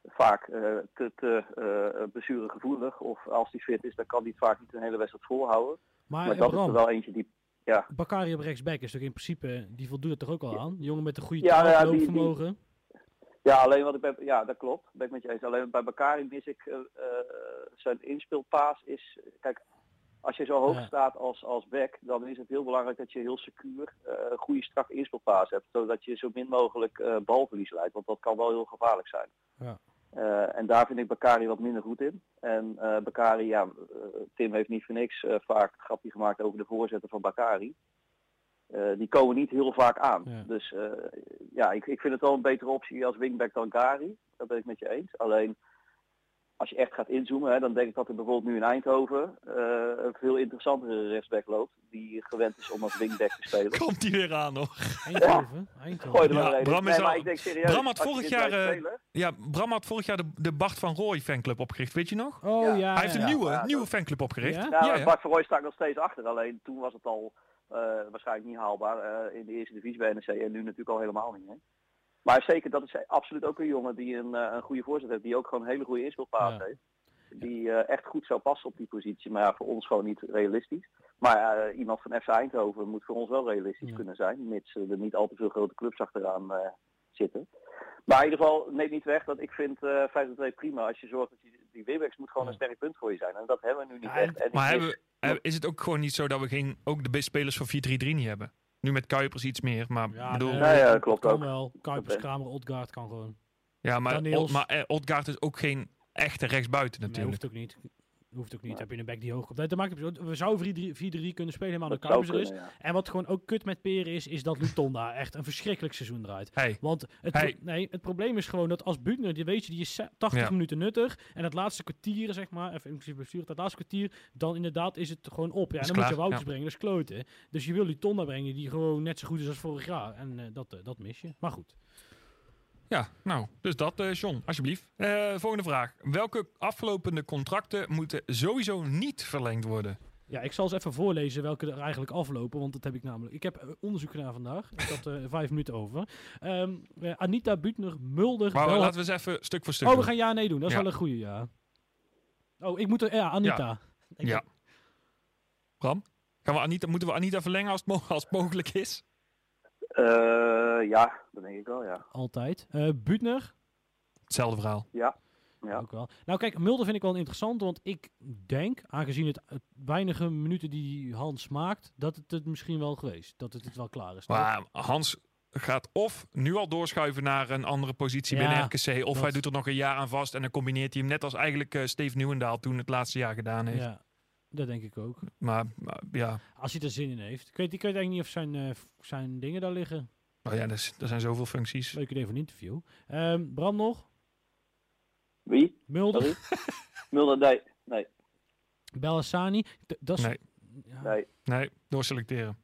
vaak eh, te, te blessuregevoelig. Of als die fit is, dan kan hij het vaak niet een hele wedstrijd volhouden. Maar, Maar dat is er Bram, wel eentje die... Ja, Bakari op rechtsback is toch in principe, die voldoet er toch ook al aan? Die jongen met een goede Ja, die- die-. Ja, alleen wat ik ben, ja, dat klopt. Ben ik met je eens. Alleen bij Bakari mis ik eh, eh, zijn inspeelpaas is. Kijk, als je zo hoog Ja. staat als, als back, dan is het heel belangrijk dat je heel secuur een goede strakke inspeelpaas hebt. Zodat je zo min mogelijk balverlies leidt. Want dat kan wel heel gevaarlijk zijn. Ja. En daar vind ik Bakari wat minder goed in. En Bakari, ja, Tim heeft niet voor niks vaak grapje gemaakt over de voorzetten van Bakari. Eh, die komen niet heel vaak aan. Ja. Dus eh, ja, ik, ik vind het wel een betere optie als wingback dan Gari. Dat ben ik met je eens. Alleen als je echt gaat inzoomen, hè, dan denk ik dat er bijvoorbeeld nu in Eindhoven eh, een veel interessantere rechtsback loopt. Die gewend is om als wingback te spelen. Komt die weer aan, hoor. Eindhoven. Eindhoven. Ja. Bram is al- ik denk serieus, Bram had vorig jaar, spelen- Ja, Bram had vorig jaar de, de Bart van Rooij fanclub opgericht, weet je nog? Oh ja, Ja. Hij heeft een ja. nieuwe, ja, nieuwe fanclub opgericht. Ja? Ja, Ja. Bart van Rooij staat nog steeds achter. Alleen toen was het al waarschijnlijk niet haalbaar eh, in de eerste divisie bij NEC en nu natuurlijk al helemaal niet. Hè. Maar zeker, dat is absoluut ook een jongen die een, eh, een goede voorzet heeft. Die ook gewoon een hele goede inspeelpaas Ja. heeft. Die eh, echt goed zou passen op die positie. Maar ja, voor ons gewoon niet realistisch. Maar eh, iemand van FC Eindhoven moet voor ons wel realistisch Ja. kunnen zijn. Mits eh, er niet al te veel grote clubs achteraan eh, zitten. Maar in ieder geval, neem niet weg dat ik vind eh 5-2 prima. Als je zorgt dat je die winbacks moet gewoon een sterk punt voor je zijn. En dat hebben we nu niet echt. En Maar hebben, eh, is het ook gewoon niet zo dat we geen, ook de beste spelers van 4-3-3 niet hebben? Nu met Kuipers iets meer, maar Ja, bedoel, nee, Ja, ja, dat klopt ook. wel. Kuipers. Kramer, Odgaard kan gewoon. ja, maar, Daniels. Maar eh, Odgaard is ook geen echte rechtsbuiten Nee, natuurlijk. hoeft ook niet. Hoeft ook niet. Heb je een back die hoog komt. Dat maakt het- we zouden 4-3 4-3 kunnen spelen, helemaal de Kuipers er is. ja. En wat gewoon ook kut met Peren is, is dat Lutonda echt een verschrikkelijk seizoen draait. Hey, Want het, Hey. pro- nee, het probleem is gewoon dat als Butner, die weet je, die is ze- 80 Ja. minuten nuttig. En het laatste kwartier, zeg maar, even inclusief bestuur, dat laatste kwartier, dan inderdaad is het gewoon op. Ja, en dan moet je Wouters ja. brengen, dat is kloten. Dus je wil Lutonda brengen die gewoon net zo goed is als vorig jaar. En eh, dat, eh, dat mis je. Maar goed. Ja, nou, dus dat, eh John, alsjeblieft. Eh, volgende vraag. Welke aflopende contracten moeten sowieso niet verlengd worden? Ja, ik zal eens even voorlezen welke er eigenlijk aflopen, want dat heb ik namelijk. Ik heb eh, onderzoek gedaan vandaag. Ik had eh vijf minuten over. Ehm, eh, Anita Butner, Mulder, Maar Bel- laten we eens even stuk voor stuk Oh, we gaan ja nee doen. Dat is Ja. wel een goede ja. Oh, ik moet er ja Anita. Ja. Bram? Gaan we Anita, moeten we Anita verlengen als het, mo- als het mogelijk is? Eh, ja, dat denk ik wel, ja. Altijd. Eh Butner Hetzelfde verhaal. Ja. ook wel. Nou kijk, Mulder vind ik wel interessant, want ik denk, aangezien het, het weinige minuten die Hans maakt, dat het het misschien wel geweest. Dat het het wel klaar is. toch? Maar Hans gaat of nu al doorschuiven naar een andere positie Ja, binnen RKC, of dat- hij doet er nog een jaar aan vast en dan combineert hij hem net als eigenlijk eh, Steve Nieuwendaal toen het laatste jaar gedaan heeft. Ja, dat denk ik ook. Maar, maar ja, Als hij er zin in heeft. Ik weet, ik weet eigenlijk niet of zijn, eh, zijn dingen daar liggen. nou ja, er, er zijn zoveel functies. Leuk idee voor een interview. Ehm, Bram nog? Wie? Mulder? Mulder, nee. Nee, Bellassani? Dat is... Nee. Ja, nee. Nee, doorselecteren.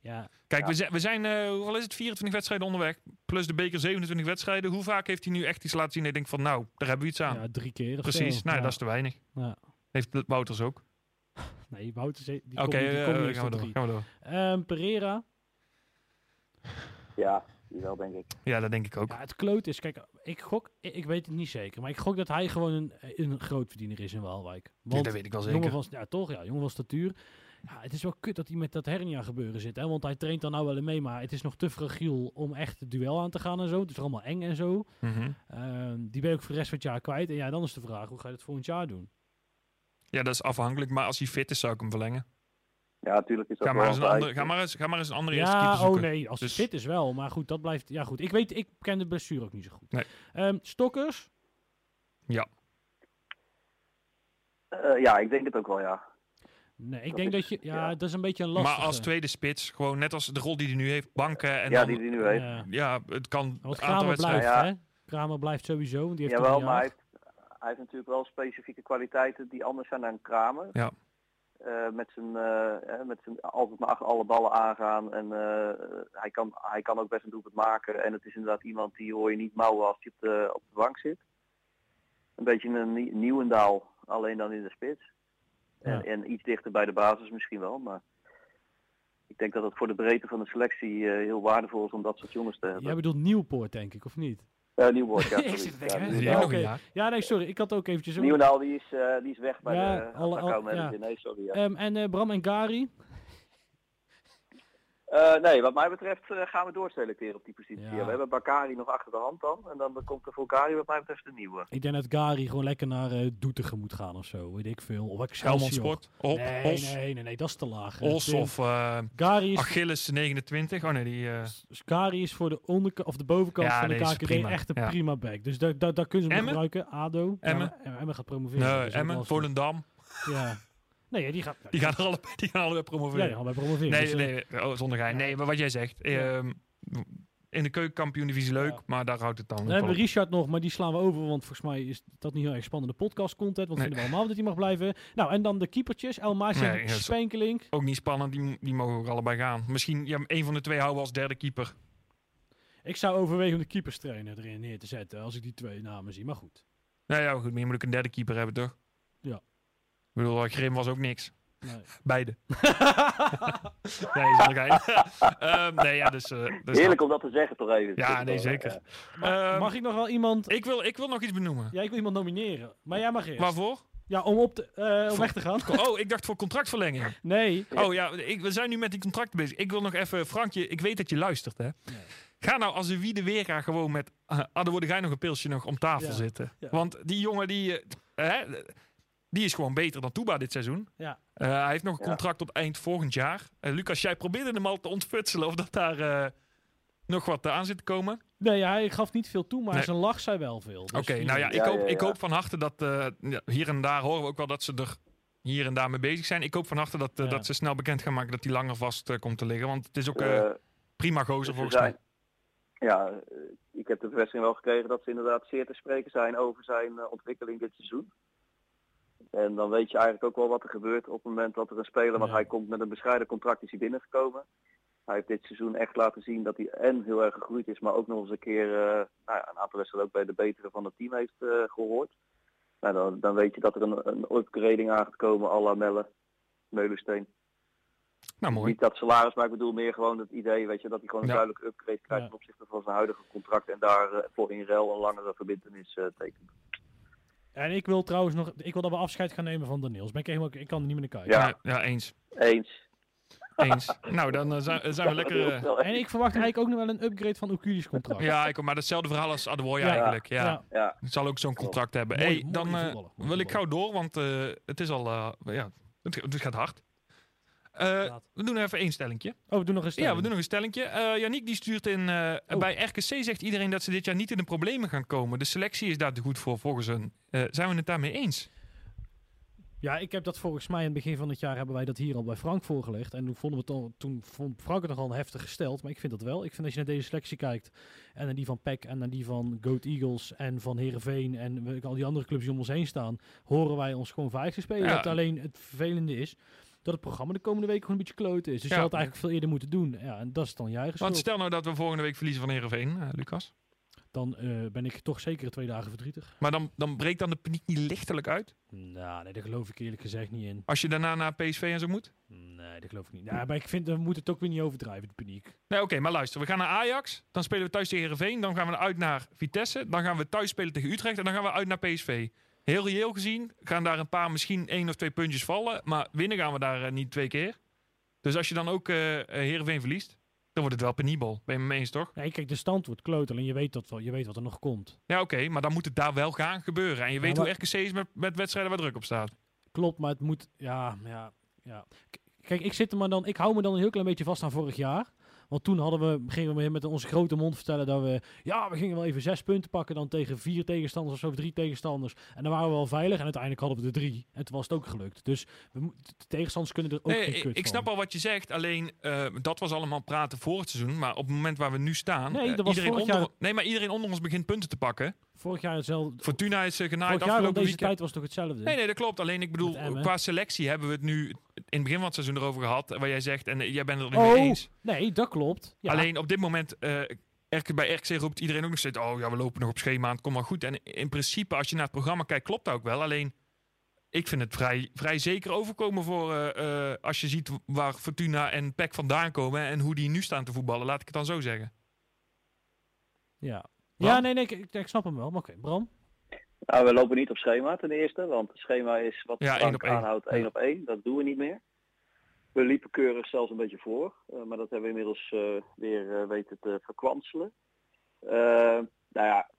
ja, Kijk, Ja. we zijn, we zijn eh, hoeveel is het? 24 wedstrijden onderweg. Plus de beker 27 wedstrijden. Hoe vaak heeft hij nu echt iets laten zien? En ik denk van, nou, daar hebben we iets aan. ja, drie keer Precies, nou ja. dat is te weinig. Ja. Heeft Wouters ook. Nee, Wouter, ze- die Oké, gaan, we door, drie. gaan we door. Ehm, Pereira. Ja, die wel, denk ik. Ja, dat denk ik ook. Ja, het kloot is, kijk, ik gok, ik, ik weet het niet zeker, maar ik gok dat hij gewoon een, een grootverdiener is in Waalwijk. Ja, Want dat weet ik wel jongen zeker. van, ja, toch, ja, jongen van statuur. Ja, het is wel kut dat hij met dat hernia gebeuren zit, hè, want hij traint dan nou wel in mee, maar het is nog te fragiel om echt het duel aan te gaan en zo. Het is allemaal eng en zo. Mhm. Ehm, die ben je ook voor de rest van het jaar kwijt. En ja, dan is de vraag, hoe ga je dat volgend jaar doen? Ja, dat is afhankelijk. Maar als hij fit is, zou ik hem verlengen. Ja, natuurlijk is dat Ga wel maar eens een, ga maar eens, ga maar eens een andere eerste Ja, keeper oh zoeken. nee, als Dus- het fit is wel. Maar goed, dat blijft... Ja goed, ik weet, ik ken de blessure ook niet zo goed. Nee. Ehm, Stokkers? Eh, ja, ik denk het ook wel, ja. Nee, ik Dat denk is- dat je... Ja, ja. dat is een beetje een lastige. Maar als tweede spits, gewoon net als de rol die hij nu heeft, banken en ja, dan, die die nu heeft. Ja. ja, het kan Want een aantal Kramer wedstrijden. blijft, Ja. hè? Kramer blijft sowieso. want Die heeft Jawel, maar hij heeft, hij heeft natuurlijk wel specifieke kwaliteiten die anders zijn dan Kramer. Ja. Eh, met zijn, eh, met zijn altijd maar achter alle ballen aangaan. En eh, hij, kan, hij kan ook best een doelpunt maken. En het is inderdaad iemand die hoor je niet mouwen als hij op de, op de bank zit. Een beetje een nie- Nieuwendaal, alleen dan in de spits. En, Ja. en iets dichter bij de basis misschien wel. Maar ik denk dat het voor de breedte van de selectie eh, heel waardevol is om dat soort jongens te hebben. Jij bedoelt Nieuwpoort, denk ik, of niet? Eh, Nieuwwoord, ja. Ik sorry. zit te Ja, denken, jaar. Ja, nee, sorry. Ik had ook eventjes... Nieuwendaal die is, eh, die is weg bij Ja, de alle- Atacao al- Manager. ja. Nee, sorry. Ja. Ehm, en eh, Bram en Gari? Eh, nee, wat mij betreft eh, gaan we doorselecteren op die positie. Ja. We hebben Bakari nog achter de hand dan. En dan komt er voor Gari wat mij betreft de nieuwe. Ik denk dat Gari gewoon lekker naar eh Doetinchem moet gaan of zo. Weet ik veel. Of Excelsior. Sport, Op, Nee, Os, nee, nee, nee, dat is te laag. Os of eh, Gari is, Achilles 29. Oh nee, die... eh, Gari is voor de onderkant of de bovenkant Ja, van de KKD echt een Ja. prima back. Dus daar, daar, daar kunnen ze hem gebruiken. ADO. Emmen? Emmen gaat promoveren. nee, dus wel Emmen, Volendam. Ja. Nee, die gaat... Die gaan allebei, die gaan allebei Ja, promoveren. bij promoveren. nee, dus, eh, nee, oh, zonder gein. Nee, maar wat jij zegt. ehm, in de keukenkampioen divisie leuk, Ja. maar daar houdt het dan hebben we op. Richard nog, maar die slaan we over, want volgens mij is dat niet heel erg spannende podcast content. Want we Nee. vinden we allemaal dat hij mag blijven. Nou, en dan de keepertjes. El Maasje Nee, ja, Spenkelink. Ook niet spannend, die, die mogen ook allebei gaan. Misschien ja, een van de twee houden als derde keeper. Ik zou overwegen om de keeperstrainer erin neer te zetten, als ik die twee namen zie. Maar goed. Nou ja, goed, maar je moet ook een derde keeper hebben, toch? Ja. Ik bedoel, Grim was ook niks. Nee. Beide. nee, zonder gein. Ehm, nee, ja, dus... eh, dus Heerlijk om dat te zeggen toch even. Ja, nee, Eh, zeker. eh, Ehm, mag ik nog wel iemand... Ik wil, ik wil nog iets benoemen. Ja, ik wil iemand nomineren. Maar jij mag eerst. Waarvoor? Ja, om, op te, eh, om Voor- weg te gaan. Oh, ik dacht voor contractverlenging. Nee. Oh ja, ik, we zijn nu met die contracten bezig. Ik wil nog even, Frankje, ik weet dat je luistert, hè? Ga nou als een wie de weer gewoon met. Uh, ah, dan word jij nog een pilsje nog om tafel Ja, zitten. ja. Want die jongen die. eh, hè, die is gewoon beter dan Touba dit seizoen. Ja. Eh, hij heeft nog een Ja. contract tot eind volgend jaar. Eh, Lucas, jij probeerde hem al te ontfutselen of dat daar eh, nog wat aan zit te komen. Nee, ja, hij gaf niet veel toe, maar Nee. zijn lach zei wel veel. Dus Oké, nou ja, ik, Ja, hoop, ja, ik hoop van harte dat eh, hier en daar horen we ook wel dat ze er hier en daar mee bezig zijn. Ik hoop van harte dat, Ja. dat ze snel bekend gaan maken dat hij langer vast komt te liggen. Want het is ook prima gozer ze volgens mij. ja, ik heb de bevestiging wel gekregen dat ze inderdaad zeer te spreken zijn over zijn ontwikkeling dit seizoen. En dan weet je eigenlijk ook wel wat er gebeurt op het moment dat er een speler, want Ja. hij komt met een bescheiden contract, is hij binnengekomen. Hij heeft dit seizoen echt laten zien dat hij en heel erg gegroeid is, maar ook nog eens een keer eh, nou ja, een aantal wedstrijden ook bij de betere van het team heeft eh, gehoord. Nou, dan, dan weet je dat er een, een upgrading aan gaat komen, à la Melle, Meulensteen. Nou, mooi. Niet dat salaris, maar ik bedoel meer gewoon het idee, weet je, dat hij gewoon een Ja. duidelijke upgrade krijgt ten opzichte van zijn huidige contract en daarvoor voor in ruil een langere verbindenis eh tekent. En ik wil trouwens nog, ik wil dat we afscheid gaan nemen van Daniels. Ben ik, helemaal, ik kan er niet meer naar kijken. Ja. Ja, ja eens. Eens. eens. nou, dan eh, zijn, zijn we lekker... eh, En ik verwacht eigenlijk ook nog wel een upgrade van Okuli's contract. ja, ik, maar datzelfde verhaal als Adewoye Ja. eigenlijk. Ja. Ja. Zal ook zo'n contract hebben. Mooi- hey, mooi dan eh, wil ik gauw door, want eh, het is al... eh, ja, het, het gaat hard. Eh, we doen even één stellingje. Oh, we doen nog een Ja, stelling. we doen nog een stellingje. Yannick die stuurt in... Oh. Bij RKC zegt iedereen dat ze dit jaar niet in de problemen gaan komen. De selectie is daar te goed voor, volgens hun. Zijn we het daarmee eens? Ja, ik heb dat volgens mij in het begin van het jaar hebben wij dat hier al bij Frank voorgelegd. En toen vonden we het al, toen vond Frank het nogal heftig gesteld. Maar ik vind dat wel. Ik vind als je naar deze selectie kijkt en naar die van PEC en naar die van Goat Eagles en van Herenveen en al die andere clubs die om ons heen staan, horen wij ons gewoon veilig te spelen. Ja. Het alleen het vervelende is dat het programma de komende week gewoon een beetje kloten is. Dus Ja. je had het eigenlijk veel eerder moeten doen. Ja, en dat is dan eigen Want stel nou dat we volgende week verliezen van Heerenveen, eh, Lucas. Dan eh, ben ik toch zeker twee dagen verdrietig. Maar dan, dan breekt dan de paniek niet lichtelijk uit? Nou, nee, daar geloof ik eerlijk gezegd niet in. Als je daarna naar PSV en zo moet? Nee, dat geloof ik niet. Ja, maar ik vind, we moeten het ook weer niet overdrijven, de paniek. Nee, oké, maar luister. We gaan naar Ajax. Dan spelen we thuis tegen Heerenveen. Dan gaan we uit naar Vitesse. Dan gaan we thuis spelen tegen Utrecht. En dan gaan we uit naar PSV. Heel reëel gezien gaan daar een paar, misschien één of twee puntjes vallen. Maar winnen gaan we daar eh, niet twee keer. Dus als je dan ook eh, Heerenveen verliest, dan wordt het wel penibel. Ben je me eens, toch? Nee, kijk, de stand wordt kloot, alleen je weet, dat wel, je weet wat er nog komt. Ja, oké. maar dan moet het daar wel gaan gebeuren. En je weet maar- hoe RKC is met, met wedstrijden waar druk op staat. Klopt, maar het moet, ja, ja, ja. Kijk, ik zit er maar dan, ik hou me dan een heel klein beetje vast aan vorig jaar. Want toen hadden we, gingen we met onze grote mond vertellen dat we, ja, we gingen wel even zes punten pakken dan tegen vier tegenstanders of zo, of drie tegenstanders. En dan waren we wel veilig en uiteindelijk hadden we er drie. En toen was het ook gelukt. Dus we, de tegenstanders kunnen er ook Nee, geen ik, kut ik van. snap al wat je zegt. Alleen, eh, dat was allemaal praten voor het seizoen. Maar op het moment waar we nu staan... Nee, eh, dat was iedereen vorig onder, jaar- Nee, maar iedereen onder ons begint punten te pakken. Vorig jaar hetzelfde. Fortuna is uh, genaaid Vorig jaar afgelopen deze weekend. tijd was toch hetzelfde? Nee, nee, dat klopt. Alleen ik bedoel, qua selectie hebben we het nu in het begin van het seizoen erover gehad. Waar jij zegt, en eh, jij bent het er Oh, mee eens. nee, dat klopt. Ja. Alleen op dit moment, eh, RK bij RKC roept iedereen ook nog steeds... Oh ja, we lopen nog op schema, het komt maar goed. En in principe, als je naar het programma kijkt, klopt dat ook wel. Alleen, ik vind het vrij, vrij zeker overkomen voor... eh, eh, als je ziet waar Fortuna en PEC vandaan komen... en hoe die nu staan te voetballen, laat ik het dan zo zeggen. Ja, Bram? ja nee, nee, ik, ik, ik snap hem wel. Maar oké, Bram? Nou, we lopen niet op schema ten eerste, want het schema is wat Ja, Frank aanhoudt één Ja. op één. Dat doen we niet meer. We liepen keurig zelfs een beetje voor, eh, maar dat hebben we inmiddels eh, weer eh, weten te verkwanselen. Eh, nou ja,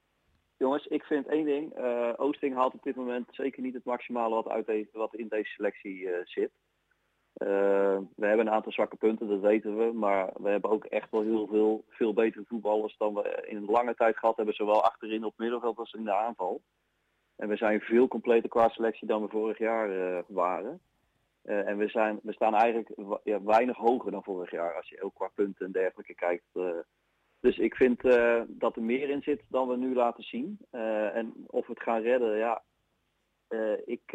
jongens, ik vind één ding. eh, Oosting haalt op dit moment zeker niet het maximale wat, uit deze, wat in deze selectie eh, zit. Eh, we hebben een aantal zwakke punten, dat weten we. Maar we hebben ook echt wel heel veel, veel betere voetballers dan we in lange tijd gehad hebben. Zowel achterin op middenveld als in de aanval. En we zijn veel completer qua selectie dan we vorig jaar eh, waren. Eh, en we, zijn, we staan eigenlijk weinig hoger dan vorig jaar als je ook qua punten en dergelijke kijkt. dus ik vind dat er meer in zit dan we nu laten zien. En of we het gaan redden, ja. ik,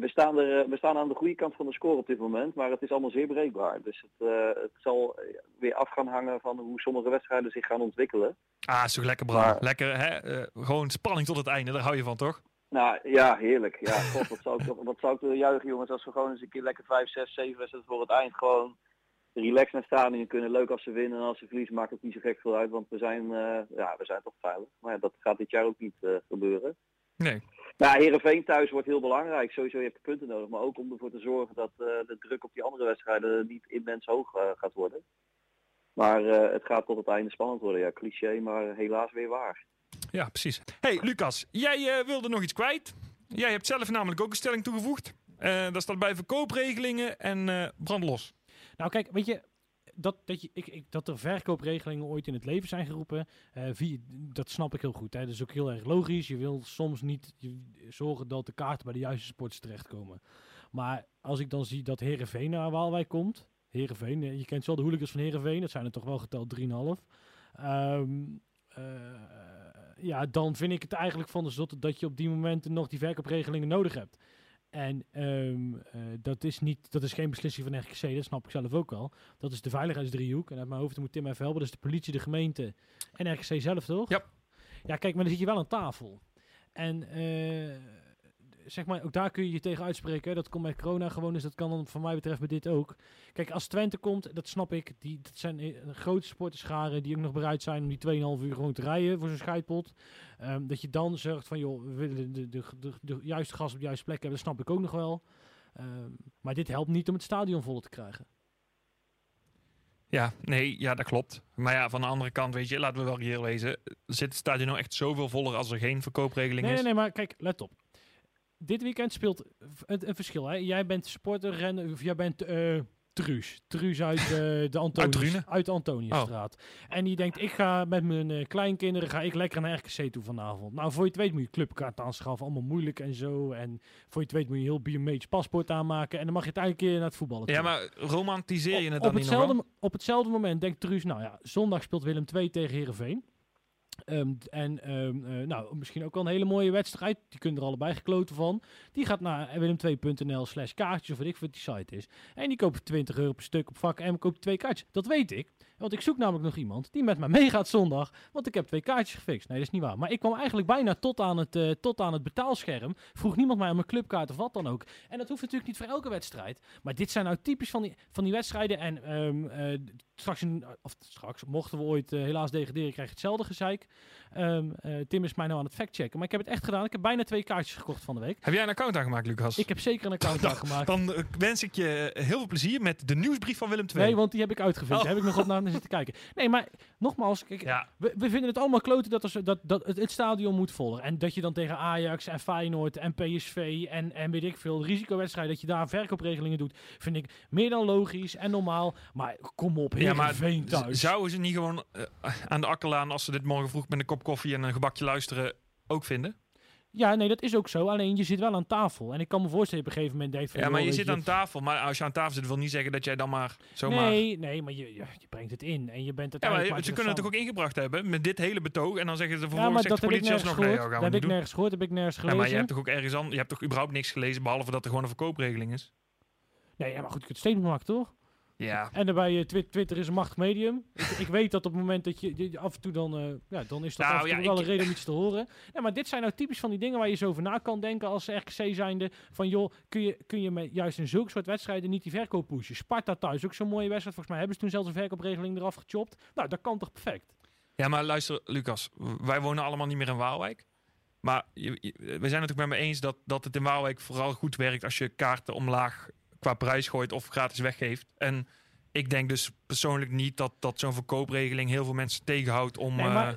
we, staan er, eh, we staan aan de goede kant van de score op dit moment, maar het is allemaal zeer breekbaar. Dus het, eh, het zal weer af gaan hangen van hoe sommige wedstrijden zich gaan ontwikkelen. Ah, is toch lekker. Maar- Lekker, hè? Eh, gewoon spanning tot het einde, daar hou je van, toch? Nou ja, heerlijk. Ja, god, wat zou ik toch wat zou ik toch juichen jongens als we gewoon eens een keer lekker 5, 6, 7 wedstrijden voor het eind gewoon relaxed naar stadion kunnen. Leuk als ze winnen en als ze verliezen maakt het niet zo gek veel uit, want we zijn, ja, we zijn toch veilig. Maar ja, dat gaat dit jaar ook niet gebeuren. Nee. Nou, Heerenveen thuis wordt heel belangrijk. Sowieso je hebt de punten nodig, maar ook om ervoor te zorgen dat eh, de druk op die andere wedstrijden niet immens hoog eh, gaat worden. Maar eh, het gaat tot het einde spannend worden. Ja, cliché, maar helaas weer waar. Ja, precies. Hey, Lucas, jij eh, wilde nog iets kwijt. Jij hebt zelf namelijk ook een stelling toegevoegd. Uh, daar staat bij verkoopregelingen en uh, brandlos. Nou kijk, weet je, dat, dat, je, ik, ik, dat er verkoopregelingen ooit in het leven zijn geroepen, via, dat snap ik heel goed. Hè. Dat is ook heel erg logisch. Je wil soms niet zorgen dat de kaarten bij de juiste sports terechtkomen. Maar als ik dan zie dat Herenveen naar Waalwijk komt, Herenveen, je kent wel de hooligans van Herenveen, dat zijn er toch wel geteld 3,5. Um, uh, ja, dan vind ik het eigenlijk van de zotte dat je op die momenten nog die verkoopregelingen nodig hebt. En um, uh, dat, is niet, dat is geen beslissing van RGC, dat snap ik zelf ook al. Dat is de veiligheidsdriehoek. En uit mijn hoofd moet Tim even helpen. Dat is de politie, de gemeente en RGC zelf, toch? Ja. Ja, kijk, maar dan zit je wel aan tafel. En uh, zeg maar, ook daar kun je je tegen uitspreken. Dat komt bij corona gewoon, dus dat kan dan van mij betreft bij dit ook. Kijk, als Twente komt, dat snap ik. Die, dat zijn een grote sporterscharen die ook nog bereid zijn om die 2,5 uur gewoon te rijden voor zo'n scheidpot. Um, dat je dan zorgt van, joh, we willen de, de, de, de, juiste gas op de juiste plek hebben. Dat snap ik ook nog wel. Um, maar dit helpt niet om het stadion vol te krijgen. Ja, nee, ja, dat klopt. Maar ja, van de andere kant, weet je, laten we wel hier wezen. Zit het stadion nou echt zoveel voller als er geen verkoopregeling nee, is? Nee, nee, maar kijk, let op dit weekend speelt een, een verschil. Hè? Jij bent supporter, rennen, of jij bent uh, Truus. Truus uit uh, de Antonius, uit, uit de Antoniusstraat. Oh. En die denkt, ik ga met mijn uh, kleinkinderen ga ik lekker naar RKC toe vanavond. Nou, voor je het weet moet je clubkaart aanschaffen. Allemaal moeilijk en zo. En voor je het weet moet je heel biometrisch paspoort aanmaken. En dan mag je het keer naar het voetballen toe. Ja, maar romantiseer je het op, dan op niet hetzelfde, Op hetzelfde moment denkt Truus, nou ja, zondag speelt Willem 2 tegen Heerenveen. Um, en um, uh, nou, misschien ook wel een hele mooie wedstrijd. Die kunnen er allebei gekloten van. Die gaat naar willem2.nl slash kaartjes of weet ik wat die site is. En die koopt 20 euro per stuk op vak en koopt twee kaartjes. Dat weet ik. Want ik zoek namelijk nog iemand die met mij meegaat zondag. Want ik heb twee kaartjes gefixt. Nee, dat is niet waar. Maar ik kwam eigenlijk bijna tot aan het, uh, tot aan het betaalscherm. Vroeg niemand mij om een clubkaart of wat dan ook. En dat hoeft natuurlijk niet voor elke wedstrijd. Maar dit zijn nou typisch van die, van die wedstrijden. En um, uh, straks, of straks, mochten we ooit uh, helaas degraderen, krijg je hetzelfde gezeik. Um, uh, Tim is mij nou aan het factchecken. Maar ik heb het echt gedaan. Ik heb bijna twee kaartjes gekocht van de week. Heb jij een account aangemaakt, Lucas? Ik heb zeker een account aangemaakt. Dan wens ik je heel veel plezier met de nieuwsbrief van Willem II. Nee, want die heb ik uitgevindt. Oh. Heb ik nog op naar zitten kijken. Nee, maar nogmaals, kijk, ja. we, we, vinden het allemaal kloten dat, er, dat, dat het, het, stadion moet volgen. En dat je dan tegen Ajax en Feyenoord en PSV en, en weet ik veel, risicowedstrijden, dat je daar verkoopregelingen doet, vind ik meer dan logisch en normaal. Maar kom op, ja, maar Veen thuis. Zouden ze niet gewoon uh, aan de akkerlaan, als ze dit morgen vroeg met een kop koffie en een gebakje luisteren, ook vinden? Ja, nee, dat is ook zo. Alleen je zit wel aan tafel. En ik kan me voorstellen op een gegeven moment... Denkt van, ja, maar je zit aan tafel. Maar als je aan tafel zit, wil niet zeggen dat jij dan maar zomaar... Nee, nee, maar je, je, je brengt het in. En je bent Ja, maar ze kunnen het toch ook ingebracht hebben met dit hele betoog. En dan zeggen ze Ja, vervolgens maar zegt dat de ik politie alsnog... Nee, Dat heb ik doen. nergens gehoord, heb ik nergens Ja, gelezen. maar je hebt toch ook ergens aan, je hebt toch überhaupt niks gelezen, behalve dat er gewoon een verkoopregeling is? Nee, ja, maar goed, je kunt het statement maken, toch? Ja. En daarbij, uh, Twitter, is een machtig medium. ik, ik weet dat op het moment dat je, je af en toe dan... Uh, ja, dan is dat Nou, af en toe ja, wel ik- een reden om iets te horen. Ja, maar dit zijn nou typisch van die dingen waar je zo over na kan denken als RKC zijnde. Van joh, kun je, kun je met juist in zulke soort wedstrijden niet die verkoop pushen? Sparta thuis, ook zo'n mooie wedstrijd. Volgens mij hebben ze toen zelfs een verkoopregeling eraf gechopt. Nou, dat kan toch perfect? ja, maar luister, Lucas. Wij wonen allemaal niet meer in Waalwijk. Maar je, je- we zijn het ook met me eens dat, dat het in Waalwijk vooral goed werkt als je kaarten omlaag qua prijs gooit of gratis weggeeft. En ik denk dus persoonlijk niet dat, dat zo'n verkoopregeling heel veel mensen tegenhoudt om... Nee, eh, maar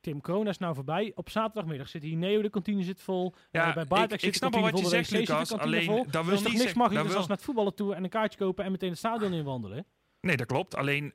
Tim, corona is nou voorbij. Op zaterdagmiddag zit hier Neo, de kantine zit vol. Ja, bij ik zit de snap wel wat vol, je zegt, Lucas, alleen vol. dat wil dus niet niks mag je dus wil- als naar het voetballen toe en een kaartje kopen en meteen het stadion inwandelen. Nee, dat klopt. Alleen,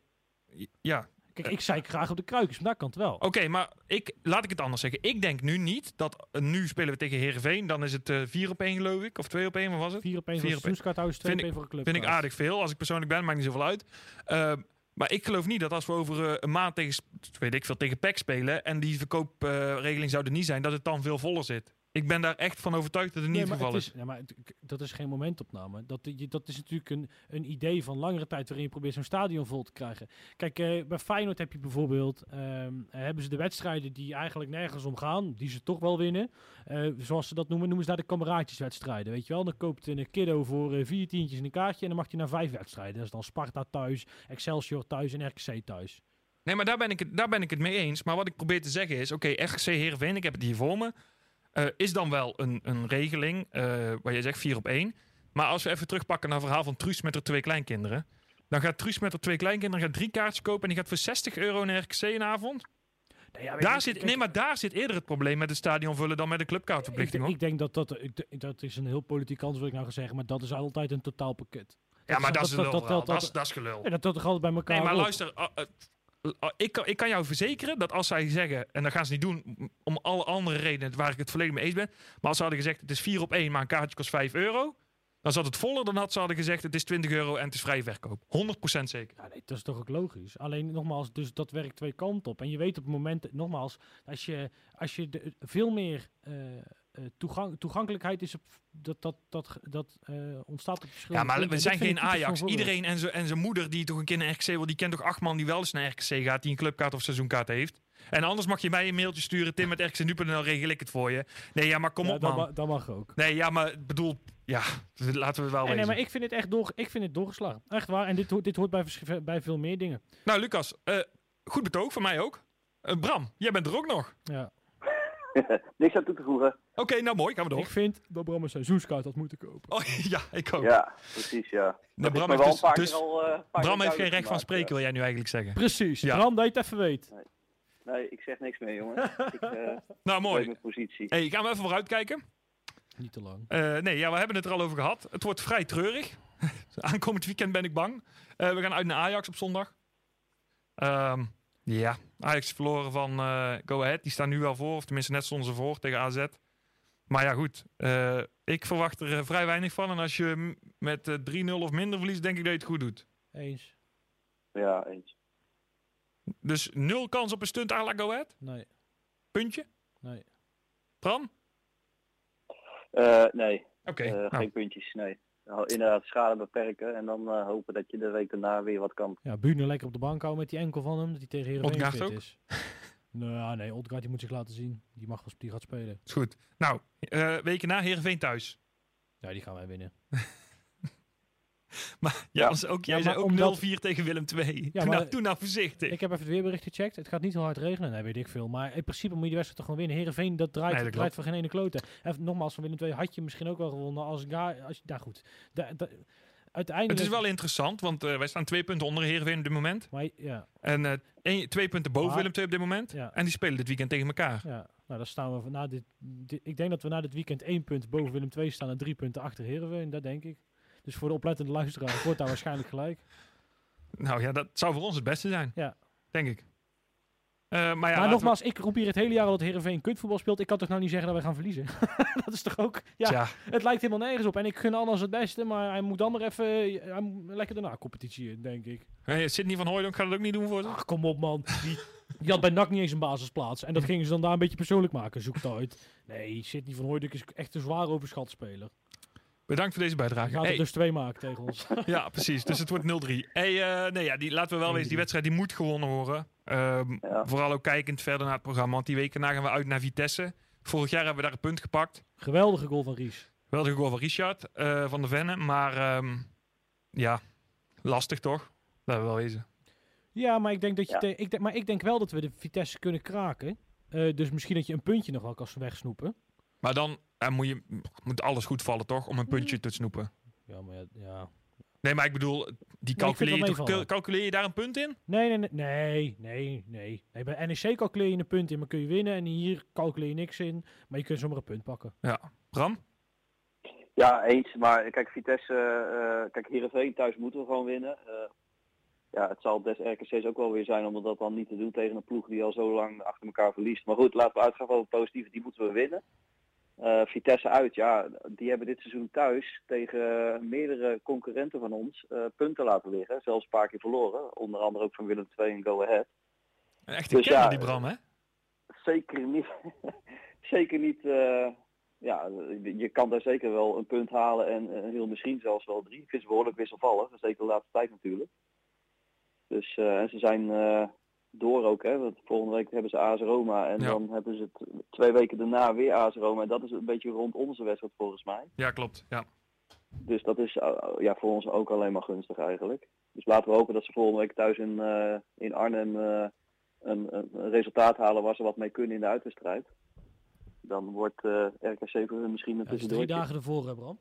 ja, Kijk, ik zei graag op de kruikjes, maar daar kan het wel. Oké, maar ik, laat ik het anders zeggen. Ik denk nu niet dat eh, nu spelen we tegen Herenveen. Dan is het eh 4 op 1 geloof ik. Of 2 op 1, wat was het? Vier op één Vier voor op het één. seizoenskaarthuis, twee op Vind één voor een club. Vind ik aardig veel. Als ik persoonlijk ben, maakt niet zoveel uit. Eh, maar ik geloof niet dat als we over eh, een maand tegen, weet ik veel, tegen PEC spelen... en die verkoopregeling zou er niet zijn, dat het dan veel voller zit. Ik ben daar echt van overtuigd dat het niet Nee, het geval is. is, ja, maar het- dat is geen momentopname. Dat, dat is natuurlijk een, een idee van langere tijd waarin je probeert zo'n stadion vol te krijgen. Kijk, eh, bij Feyenoord heb je bijvoorbeeld, ehm, hebben ze de wedstrijden die eigenlijk nergens om gaan, die ze toch wel winnen. Eh, zoals ze dat noemen, noemen ze daar de kameraadjeswedstrijden. Weet je wel, dan koopt een kiddo voor eh, vier tientjes een kaartje en dan mag hij naar vijf wedstrijden. Dat is dan Sparta thuis, Excelsior thuis en RKC thuis. Nee, maar daar ben, ik het, daar ben ik het mee eens. Maar wat ik probeer te zeggen is... Oké, RGC Heerenveen, ik heb het hier voor me. Eh, is dan wel een, een regeling eh, waar je zegt 4 op 1. Maar als we even terugpakken naar het verhaal van Truus met haar twee kleinkinderen. Dan gaat Truus met haar twee kleinkinderen gaat drie kaartjes kopen... en die gaat voor 60 euro naar RKC een avond. Nee, ja, Daar zit, nee, maar daar zit eerder het probleem met het stadion vullen dan met de ik, clubkaartverplichting. ik hoor. denk dat dat, ik, dat is een heel politiek antwoord, wil ik nou gaan zeggen, maar dat is altijd een totaalpakket. Ja, maar dat is gelul. dat- dat- is- gelul. En dat dat toch altijd bij elkaar Nee, maar luister. Ah, ik, kan, ik kan jou verzekeren dat als zij zeggen, en dat gaan ze niet doen om alle andere redenen waar ik het volledig mee eens ben. Maar als ze hadden gezegd het is 4 op 1, maar een kaartje kost 5 euro. Dan zat het voller dan had ze hadden gezegd het is 20 euro en het is vrije verkoop. 100% zeker. Ja, nee, dat is toch ook logisch. Alleen nogmaals, dus dat werkt twee kanten op. En je weet op het moment, nogmaals, als je, als je de, veel meer eh, eh, toegang, toegankelijkheid is, op, dat, dat, dat, dat eh, ontstaat op verschillende Ja, maar we zijn geen Ajax. Iedereen en zijn en zijn moeder die toch een keer naar RKC wil, die kent toch acht man die wel eens naar RKC gaat, die een clubkaart of seizoenkaart heeft. En anders mag je mij een mailtje sturen, Tim met RKC.nl regel ik het voor je. Nee, ja, maar kom Ja, op man. ma- dat mag ook. Nee, ja, maar bedoel, ja, laten we het wel Nee, nee, maar ik vind het echt door, ik vind het doorgeslagen. Echt waar. En dit, hoort- dit hoort bij, bij veel meer dingen. Nou, Lucas, eh, goed betoog van mij ook. Bram, jij bent er ook nog. Ja. Niks aan toe te voegen. Oké, nou mooi, gaan we door. Ik vind dat Bram een seizoenskaart had moeten kopen. Oh, ja, ik ook. Ja, precies, ja. Nee, Bram heeft wel dus, dus- al, eh, een paar Bram keer heeft geen recht van spreken, wil jij nu eigenlijk zeggen. Precies. Ja. Bram, dat je het even weet. ja. Nee, ik zeg niks meer, jongen. ik eh Nou, mooi. mijn positie. Hey, gaan we even vooruit kijken. Niet te lang. Eh, nee, ja, we hebben het er al over gehad. Het wordt vrij treurig. Aankomend weekend ben ik bang. Eh, we gaan uit naar Ajax op zondag. Ehm, ja, Ajax is verloren van eh, Go Ahead. Die staan nu wel voor, of tenminste net stonden ze voor tegen AZ. Maar ja, goed. eh, ik verwacht er eh, vrij weinig van. En als je met eh, 3-0 of minder verliest, denk ik dat je het goed doet. Eens. Ja, eens. Dus nul kans op een stunt à la Go Ahead? Nee. Puntje? Nee. Bram? Eh, nee, Oké. nou, geen puntjes, nee. Nou, inderdaad, schade beperken en dan eh, hopen dat je de week daarna weer wat kan. Ja, Buurne lekker op de bank houden met die enkel van hem. Dat hij tegen Heerenveen fit ook? is. nou, nee, Odgaard die moet zich laten zien. Die, mag, die gaat spelen. is goed. Nou, eh, weken na Heerenveen thuis. Ja, die gaan wij winnen. Maar jij, Ja. was ook, jij Ja, zei ook omdat- 0-4 tegen Willem II. Ja, doe, maar- nou, doe nou voorzichtig. Ik heb even het weerbericht gecheckt. Het gaat niet heel hard regenen. Nee, weet ik veel. Maar in principe moet je de wedstrijd toch gewoon winnen. Heerenveen, dat draait, Nee, dat draait voor geen ene klote. En nogmaals, van Willem II had je misschien ook wel gewonnen. Als, ga, als je, nou goed. Da, da- uiteindelijk... Het is wel interessant, want eh, wij staan twee punten onder Heerenveen op dit moment. Maar, ja, En eh, twee punten boven Maar- Willem II op dit moment. ja, En die spelen dit weekend tegen elkaar. ja. Nou, dan staan we na dit, dit- Ik denk dat we na dit weekend één punt boven Willem II staan en drie punten achter Heerenveen. Dat denk ik. Dus voor de oplettende luisteraar wordt daar waarschijnlijk gelijk. Nou ja, dat zou voor ons het beste zijn. Ja. Denk ik. Eh, maar ja, maar we- nogmaals, ik roep hier het hele jaar al dat Heerenveen kutvoetbal speelt. Ik kan toch nou niet zeggen dat wij gaan verliezen? dat is toch ook... Ja, Tja, het lijkt helemaal nergens op. En ik gun anders het beste, maar hij moet dan maar even... Hij moet lekker daarna competitie in, denk ik. hey, Sidney van Hooydonk gaat het ook niet doen voor ze. Ach, kom op man. Die, die had bij NAC niet eens een basisplaats. En dat gingen ze dan daar een beetje persoonlijk maken. Zoek het uit. Nee, Sidney van Hooydonk is echt een zwaar overschat speler. Bedankt voor deze bijdrage. gaat er Hey, dus twee maken tegen ons. Ja, precies. Dus het wordt 0-3. Hey, eh, nee, ja, die, laten we wel wezen, die 1-3. wedstrijd die moet gewonnen worden. Ehm, Ja. Vooral ook kijkend verder naar het programma. Want die weken na gaan we uit naar Vitesse. Vorig jaar hebben we daar een punt gepakt. Geweldige goal van Ries. Wel de goal van Richard eh, van de Venne. Maar ehm, ja, lastig toch? Dat we wel wezen. Ja, maar ik denk, dat je Ja. te- ik denk, maar ik denk wel dat we de Vitesse kunnen kraken. Eh, dus misschien dat je een puntje nog wel kan wegsnoepen. Maar dan eh, moet, je, moet alles goed vallen toch? Om een puntje te snoepen. Ja, maar ja... ja. Nee, maar ik bedoel, die calculeer, je toch, calculeer je daar een punt in? Nee, nee, nee, nee, nee, nee. nee. Bij NEC calculeer je een punt in, maar kun je winnen. En hier calculeer je niks in, maar je kunt zomaar een punt pakken. Ja. Bram? Ja, eens. Maar kijk, Vitesse, eh kijk, Heerenveen thuis moeten we gewoon winnen. Eh, ja, het zal des RKC's ook wel weer zijn om dat dan niet te doen tegen een ploeg die al zo lang achter elkaar verliest. Maar goed, laten we uitgaan van het positieve, die moeten we winnen. Eh, Vitesse uit, ja, die hebben dit seizoen thuis tegen meerdere concurrenten van ons eh, punten laten liggen. Zelfs een paar keer verloren, onder andere ook van Willem II en Go Ahead. Een echte Dus kenner ja, die Bram, hè? Zeker niet, zeker niet, eh, ja, je kan daar zeker wel een punt halen en heel misschien zelfs wel drie. Ze behoorlijk wisselvallig, zeker de laatste tijd natuurlijk. Dus en ze zijn door ook, hè. Want volgende week hebben ze AS Roma en Ja. dan hebben ze het twee weken daarna weer AS Roma. En dat is een beetje rond onze wedstrijd volgens mij. Ja, klopt. Ja. Dus dat is eh, ja, voor ons ook alleen maar gunstig eigenlijk. Dus laten we hopen dat ze volgende week thuis in, eh, in Arnhem eh, een, een, resultaat halen waar ze wat mee kunnen in de uitwedstrijd. Dan wordt eh, RKC voor hun misschien een Ja, dat is drie dagen ervoor, hè Bram?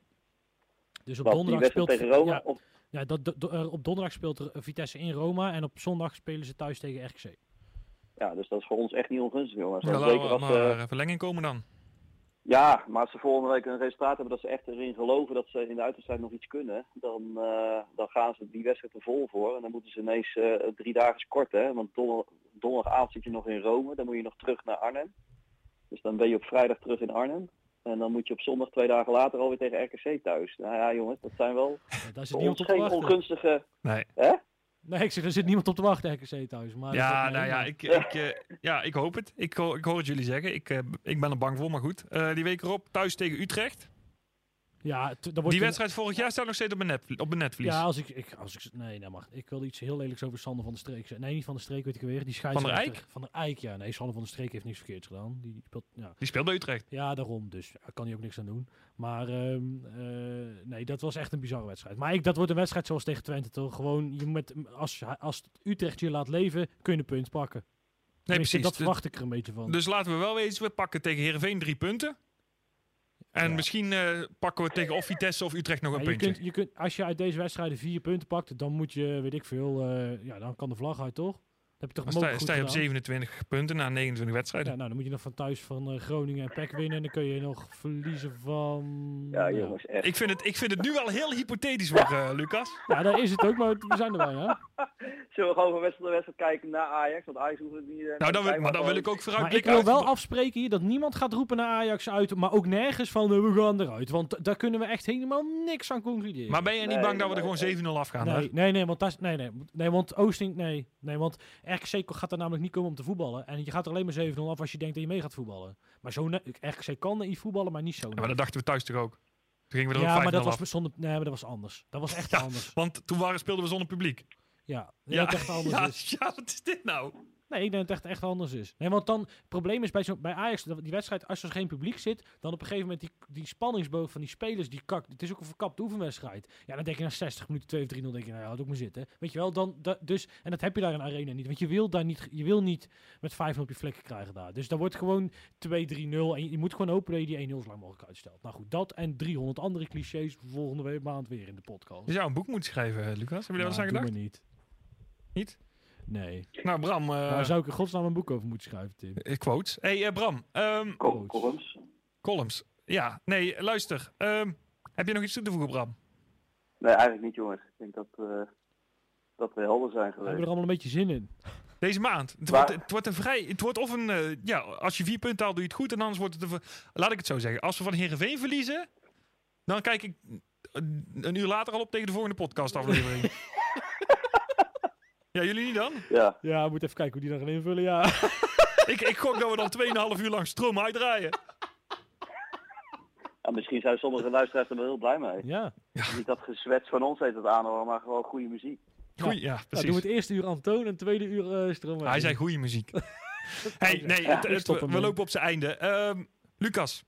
Dus op Wat, donderdag speelt... tegen Roma? Ja, Of, ja dat, eh, op donderdag speelt er Vitesse in Roma en op zondag spelen ze thuis tegen RKC. Ja, dus dat is voor ons echt niet ongunstig, jongens. Ja, zeker als, maar eh, verlenging komen dan. Ja, maar als ze volgende week een resultaat hebben dat ze echt erin geloven dat ze in de uitwedstrijd nog iets kunnen, dan, eh, dan gaan ze die wedstrijd er vol voor. En dan moeten ze ineens eh, drie dagen korten. Hè? Want donder, donderdagavond zit je nog in Rome, dan moet je nog terug naar Arnhem. Dus dan ben je op vrijdag terug in Arnhem. En dan moet je op zondag twee dagen later alweer tegen RKC thuis. Nou ja, jongens, dat zijn wel Ja, daar zit niemand op te geen wachten. ongunstige... Nee. Nee, ik zeg, er zit niemand op te wachten, RKC thuis. Maar Ja, nou ja, ik, ik, eh, ja, ik hoop het. Ik, ho- ik hoor het jullie zeggen. Ik, eh, ik ben er bang voor, maar goed. Eh, die week erop, thuis tegen Utrecht. Ja, dan wordt Die wedstrijd vorig jaar staat nog steeds op mijn, net, op mijn netvlies. Ja, als ik, ik, als ik, nee, dat mag. Ik wil iets heel lelijks over Sander van der Streek zeggen. Nee, niet van der Streek, weet ik weer. Die der scheidsrechter. Eijk? Van der Eijk, ja. Nee, Sander van der Streek heeft niks verkeerds gedaan. Die speelt, ja. Die speelt bij Utrecht. ja, daarom. Dus daar kan hij ook niks aan doen. Maar ehm, eh, nee, dat was echt een bizarre wedstrijd. Maar ik, dat wordt een wedstrijd zoals tegen Twente toch. Gewoon, je met, als, als Utrecht je laat leven, kun je een punt pakken. Nee, precies. Dat verwacht ik er een beetje van. Dus laten we wel wezen, we pakken tegen Heerenveen drie punten. En Ja. misschien eh, pakken we tegen of Vitesse of Utrecht nog Ja, een je puntje. kunt, je kunt, als je uit deze wedstrijden vier punten pakt, dan moet je, weet ik veel, eh, ja, dan kan de vlag uit, toch? Heb je toch Dan sta, je op gedaan. 27 punten na 29 wedstrijden. Ja, nou, dan moet je nog van thuis van eh, Groningen en PEC winnen. En dan kun je nog verliezen van... Ja, jongens, echt. Ik, vind het, ik vind het nu wel heel hypothetisch worden, eh, Lucas. Ja, daar is het ook, maar we zijn erbij, hè? Zullen we gewoon van wedstrijd naar wedstrijd kijken naar Ajax? Want Ajax hoeft het niet... eh, Nou, dan wil, maar dan wil ik ook Maar ik wil uit- wel afspreken hier dat niemand gaat roepen naar Ajax uit, maar ook nergens van we gaan eruit. Want daar kunnen we echt helemaal niks aan concluderen. Maar ben je niet Nee, bang dat we er nee, gewoon 7-0 afgaan? Nee, hè? nee, nee, want dat is, nee, nee, nee, want Oosting, nee, nee, want RKC gaat er namelijk niet komen om te voetballen. En je gaat er alleen maar 7-0 af als je denkt dat je mee gaat voetballen. Maar zo, RKC kan niet voetballen, maar niet zo. Ja, maar dat dachten we thuis toch ook? Toen gingen we er ja, ook 5-0 maar dat af. was zonder, nee, maar dat was anders. Dat was echt Ja, anders. Want toen waren, speelden we zonder publiek. Ja, Ja, ja. dat echt anders ja, is. ja, wat is dit nou? Nee, ik denk dat het echt, echt anders is. Nee, want dan, het probleem is bij, zo, bij Ajax, dat die wedstrijd, als er geen publiek zit, dan op een gegeven moment die, die spanningsboog van die spelers, die kakt. Het is ook een verkapte oefenwedstrijd. Ja, dan denk je na 60 minuten, 2 of 3-0, denk je, nou ja, laat ook maar zitten. Weet je wel, dan, da- dus, en dat heb je daar in arena niet. Want je wil daar niet, je wil niet met 5 op je vlekken krijgen daar. Dus daar wordt gewoon 2-3-0 en je, je moet gewoon hopen dat je die 1-0 zo lang mogelijk uitstelt. Nou goed, dat en 300 andere clichés volgende week maand weer in de podcast. Je zou een boek moeten schrijven, eh, Lucas. Heb je daar aan Nou, doe gedacht? niet. Niet? Nee. Nou, Bram. eh Waar zou ik in godsnaam een boek over moeten schrijven, Tim? eh, quotes. hey, eh, Bram. ehm, Col- Columns. columns. Ja, nee, luister. Ehm, heb je nog iets toe te voegen, Bram? Nee, eigenlijk niet, jongens. Ik denk dat, eh, dat we helder zijn We hebben geweest. er allemaal een beetje zin in. Deze maand. Het, Maar- wordt, het wordt een vrij. Het wordt of een. ja, als je vier punten haalt, doe je het goed. En anders wordt het. Een, laat ik het zo zeggen. Als we van Herenveen verliezen. Dan kijk ik een, een uur later al op tegen de volgende podcastaflevering. ja, jullie niet dan? Ja, Ja, we moeten even kijken hoe die dan gaan invullen, ja. Ik, ik gok dat we dan 2,5 uur lang stroom uitdraaien. Ja, misschien zijn sommige luisteraars er wel heel blij mee. Ja. Niet dat gezwets van ons heet het aanhoren, maar gewoon goede muziek. Goeie, ja, Nou, precies. doen we het eerste uur Antoon en het tweede uur uh, Stroom. Hij zei goede muziek. hey, nee, Ja, het- ik het- stop we, lopen op zijn einde. Ehm, Lucas,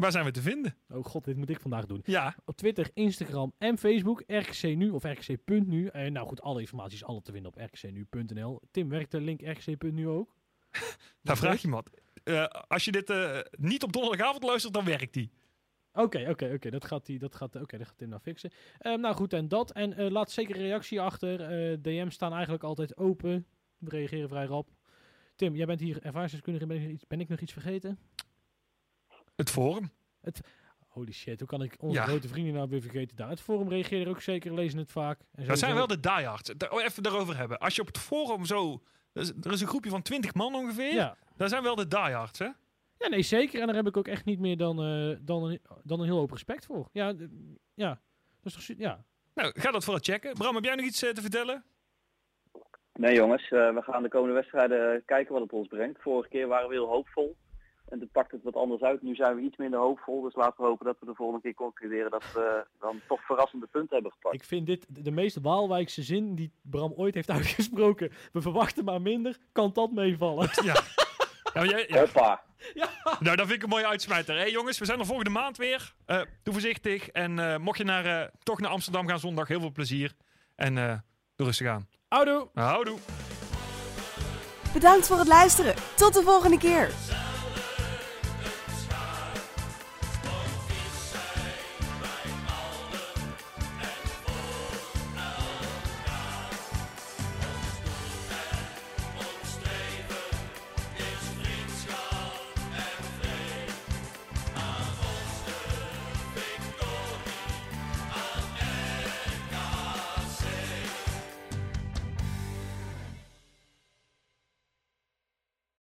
waar zijn we te vinden? Oh god, dit moet ik vandaag doen. Ja, Op Twitter, Instagram en Facebook, RKC Nu of RKC.nu. En nou goed, alle informatie is alle te vinden op rkcnu.nl. Tim, werkt de link rkc.nu ook? daar vraag je me wat. Eh, als je dit eh, niet op donderdagavond luistert, dan werkt die. Oké, oké, oké. Dat gaat hij, dat gaat, oké, dat gaat Tim nou fixen. Ehm, nou goed, en dat. En eh, laat zeker een reactie achter. Eh, DM's staan eigenlijk altijd open. We reageren vrij rap. Tim, jij bent hier ervaringsdeskundige. Ben ik nog iets vergeten? Het forum. Holy shit, hoe kan ik onze Ja. grote vrienden nou weer vergeten daar? Het forum reageren ook zeker, lezen het vaak. En Dat zijn sowieso- wel de diehards. Oh, even daarover hebben. Als je op het forum zo... Er is, er is een groepje van 20 man ongeveer. Ja. Daar zijn wel de diehards, hè? ja, nee, zeker. En daar heb ik ook echt niet meer dan, eh, dan, een, dan een heel hoop respect voor. Ja, ja. Dat is toch, ja. Nou, ga dat vooral checken. Bram, heb jij nog iets eh, te vertellen? Nee jongens, eh, we gaan de komende wedstrijden kijken wat het ons brengt. Vorige keer waren we heel hoopvol. En toen pakt het wat anders uit. Nu zijn we iets minder hoopvol. Dus laten we hopen dat we de volgende keer concluderen dat we dan toch verrassende punten hebben gepakt. Ik vind dit de meest Waalwijkse zin die Bram ooit heeft uitgesproken. We verwachten maar minder. Kan dat meevallen? Ja. ja, jij, ja. Hoppa! Nou, dat vind ik een mooie uitsmijter. Hé jongens, we zijn er volgende maand weer. Eh, doe voorzichtig. En eh, mocht je naar, eh, toch naar Amsterdam gaan zondag, heel veel plezier. En eh doe rustig aan. Houdoe! Houdoe. Bedankt voor het luisteren. Tot de volgende keer.